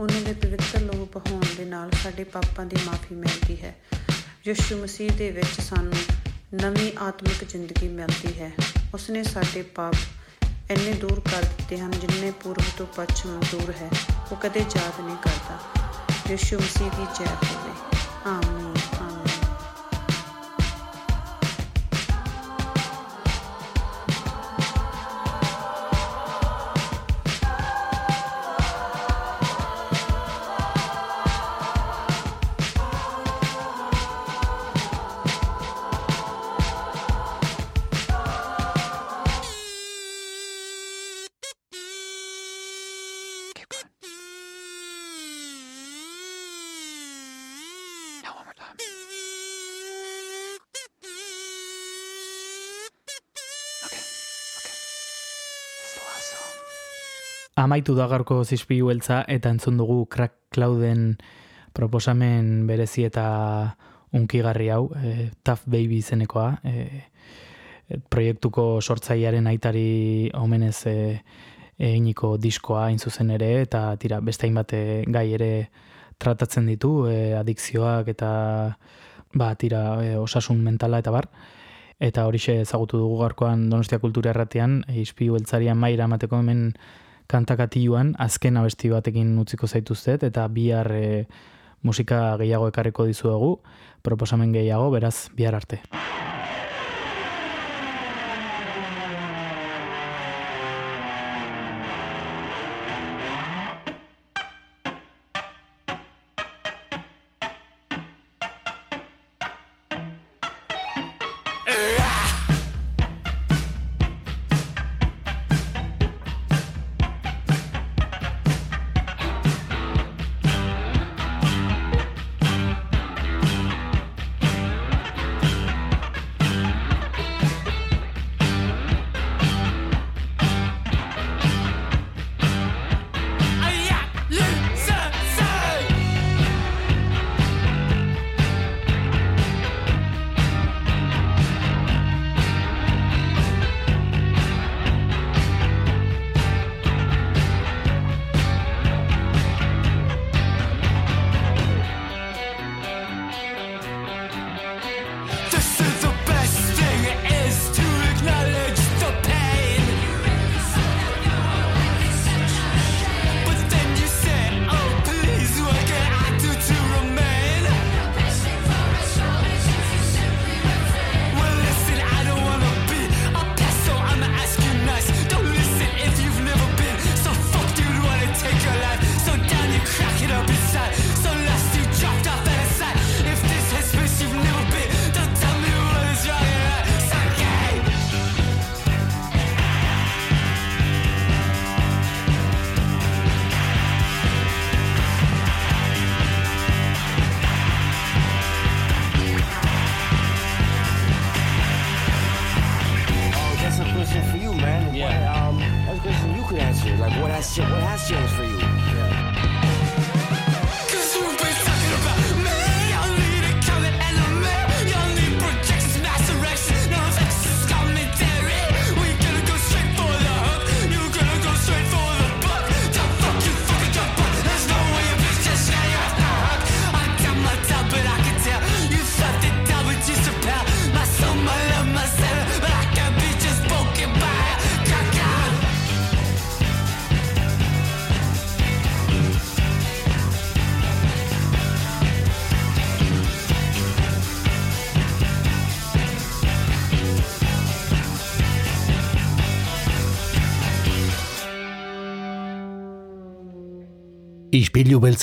ਉਹਨਾਂ ਦੇ ਪਵਿੱਤਰ ਲਹੂ ਬਹਾਉਣ ਦੇ ਨਾਲ ਸਾਡੇ ਪਾਪਾਂ ਦੀ ਮਾਫੀ ਮਿਲਦੀ ਹੈ। ਯਿਸੂ ਮਸੀਹ ਦੇ ਵਿੱਚ ਸਾਨੂੰ ਨਵੀਂ ਆਤਮਿਕ ਜ਼ਿੰਦਗੀ ਮਿਲਦੀ ਹੈ। ਉਸਨੇ ਸਾਡੇ ਪਾਪ ਇੰਨੇ ਦੂਰ ਕਰ ਦਿੱਤੇ ਹਨ ਜਿੰਨੇ ਪੂਰਬ ਤੋਂ ਪੱਛਮ ਦੂਰ ਹੈ। ਉਹ ਕਦੇ ਯਾਦ ਨਹੀਂ ਕਰਦਾ। ਯਿਸੂ ਮਸੀਹ ਦੀ ਜੈ ਹੋਵੇ। ਆਮੀਨ। Amaitu da gaurko zizpilu beltza eta entzun dugu Crack Clouden proposamen berezi eta unkigarri hau, e, Tough Baby izenekoa, e, proiektuko sortzailearen aitari omenez e, eginiko diskoa hain zuzen ere, eta tira, beste hainbat e, gai ere tratatzen ditu, e, adikzioak eta ba, tira, e, osasun mentala eta bar. Eta horixe ezagutu dugu gaurkoan Donostia Kultura Erratean, izpilu beltzarian maira emateko hemen kantakatiluan azken abesti batekin utziko zaituztet eta bihar e, musika gehiago ekarriko dizuegu, proposamen gehiago, beraz bihar arte.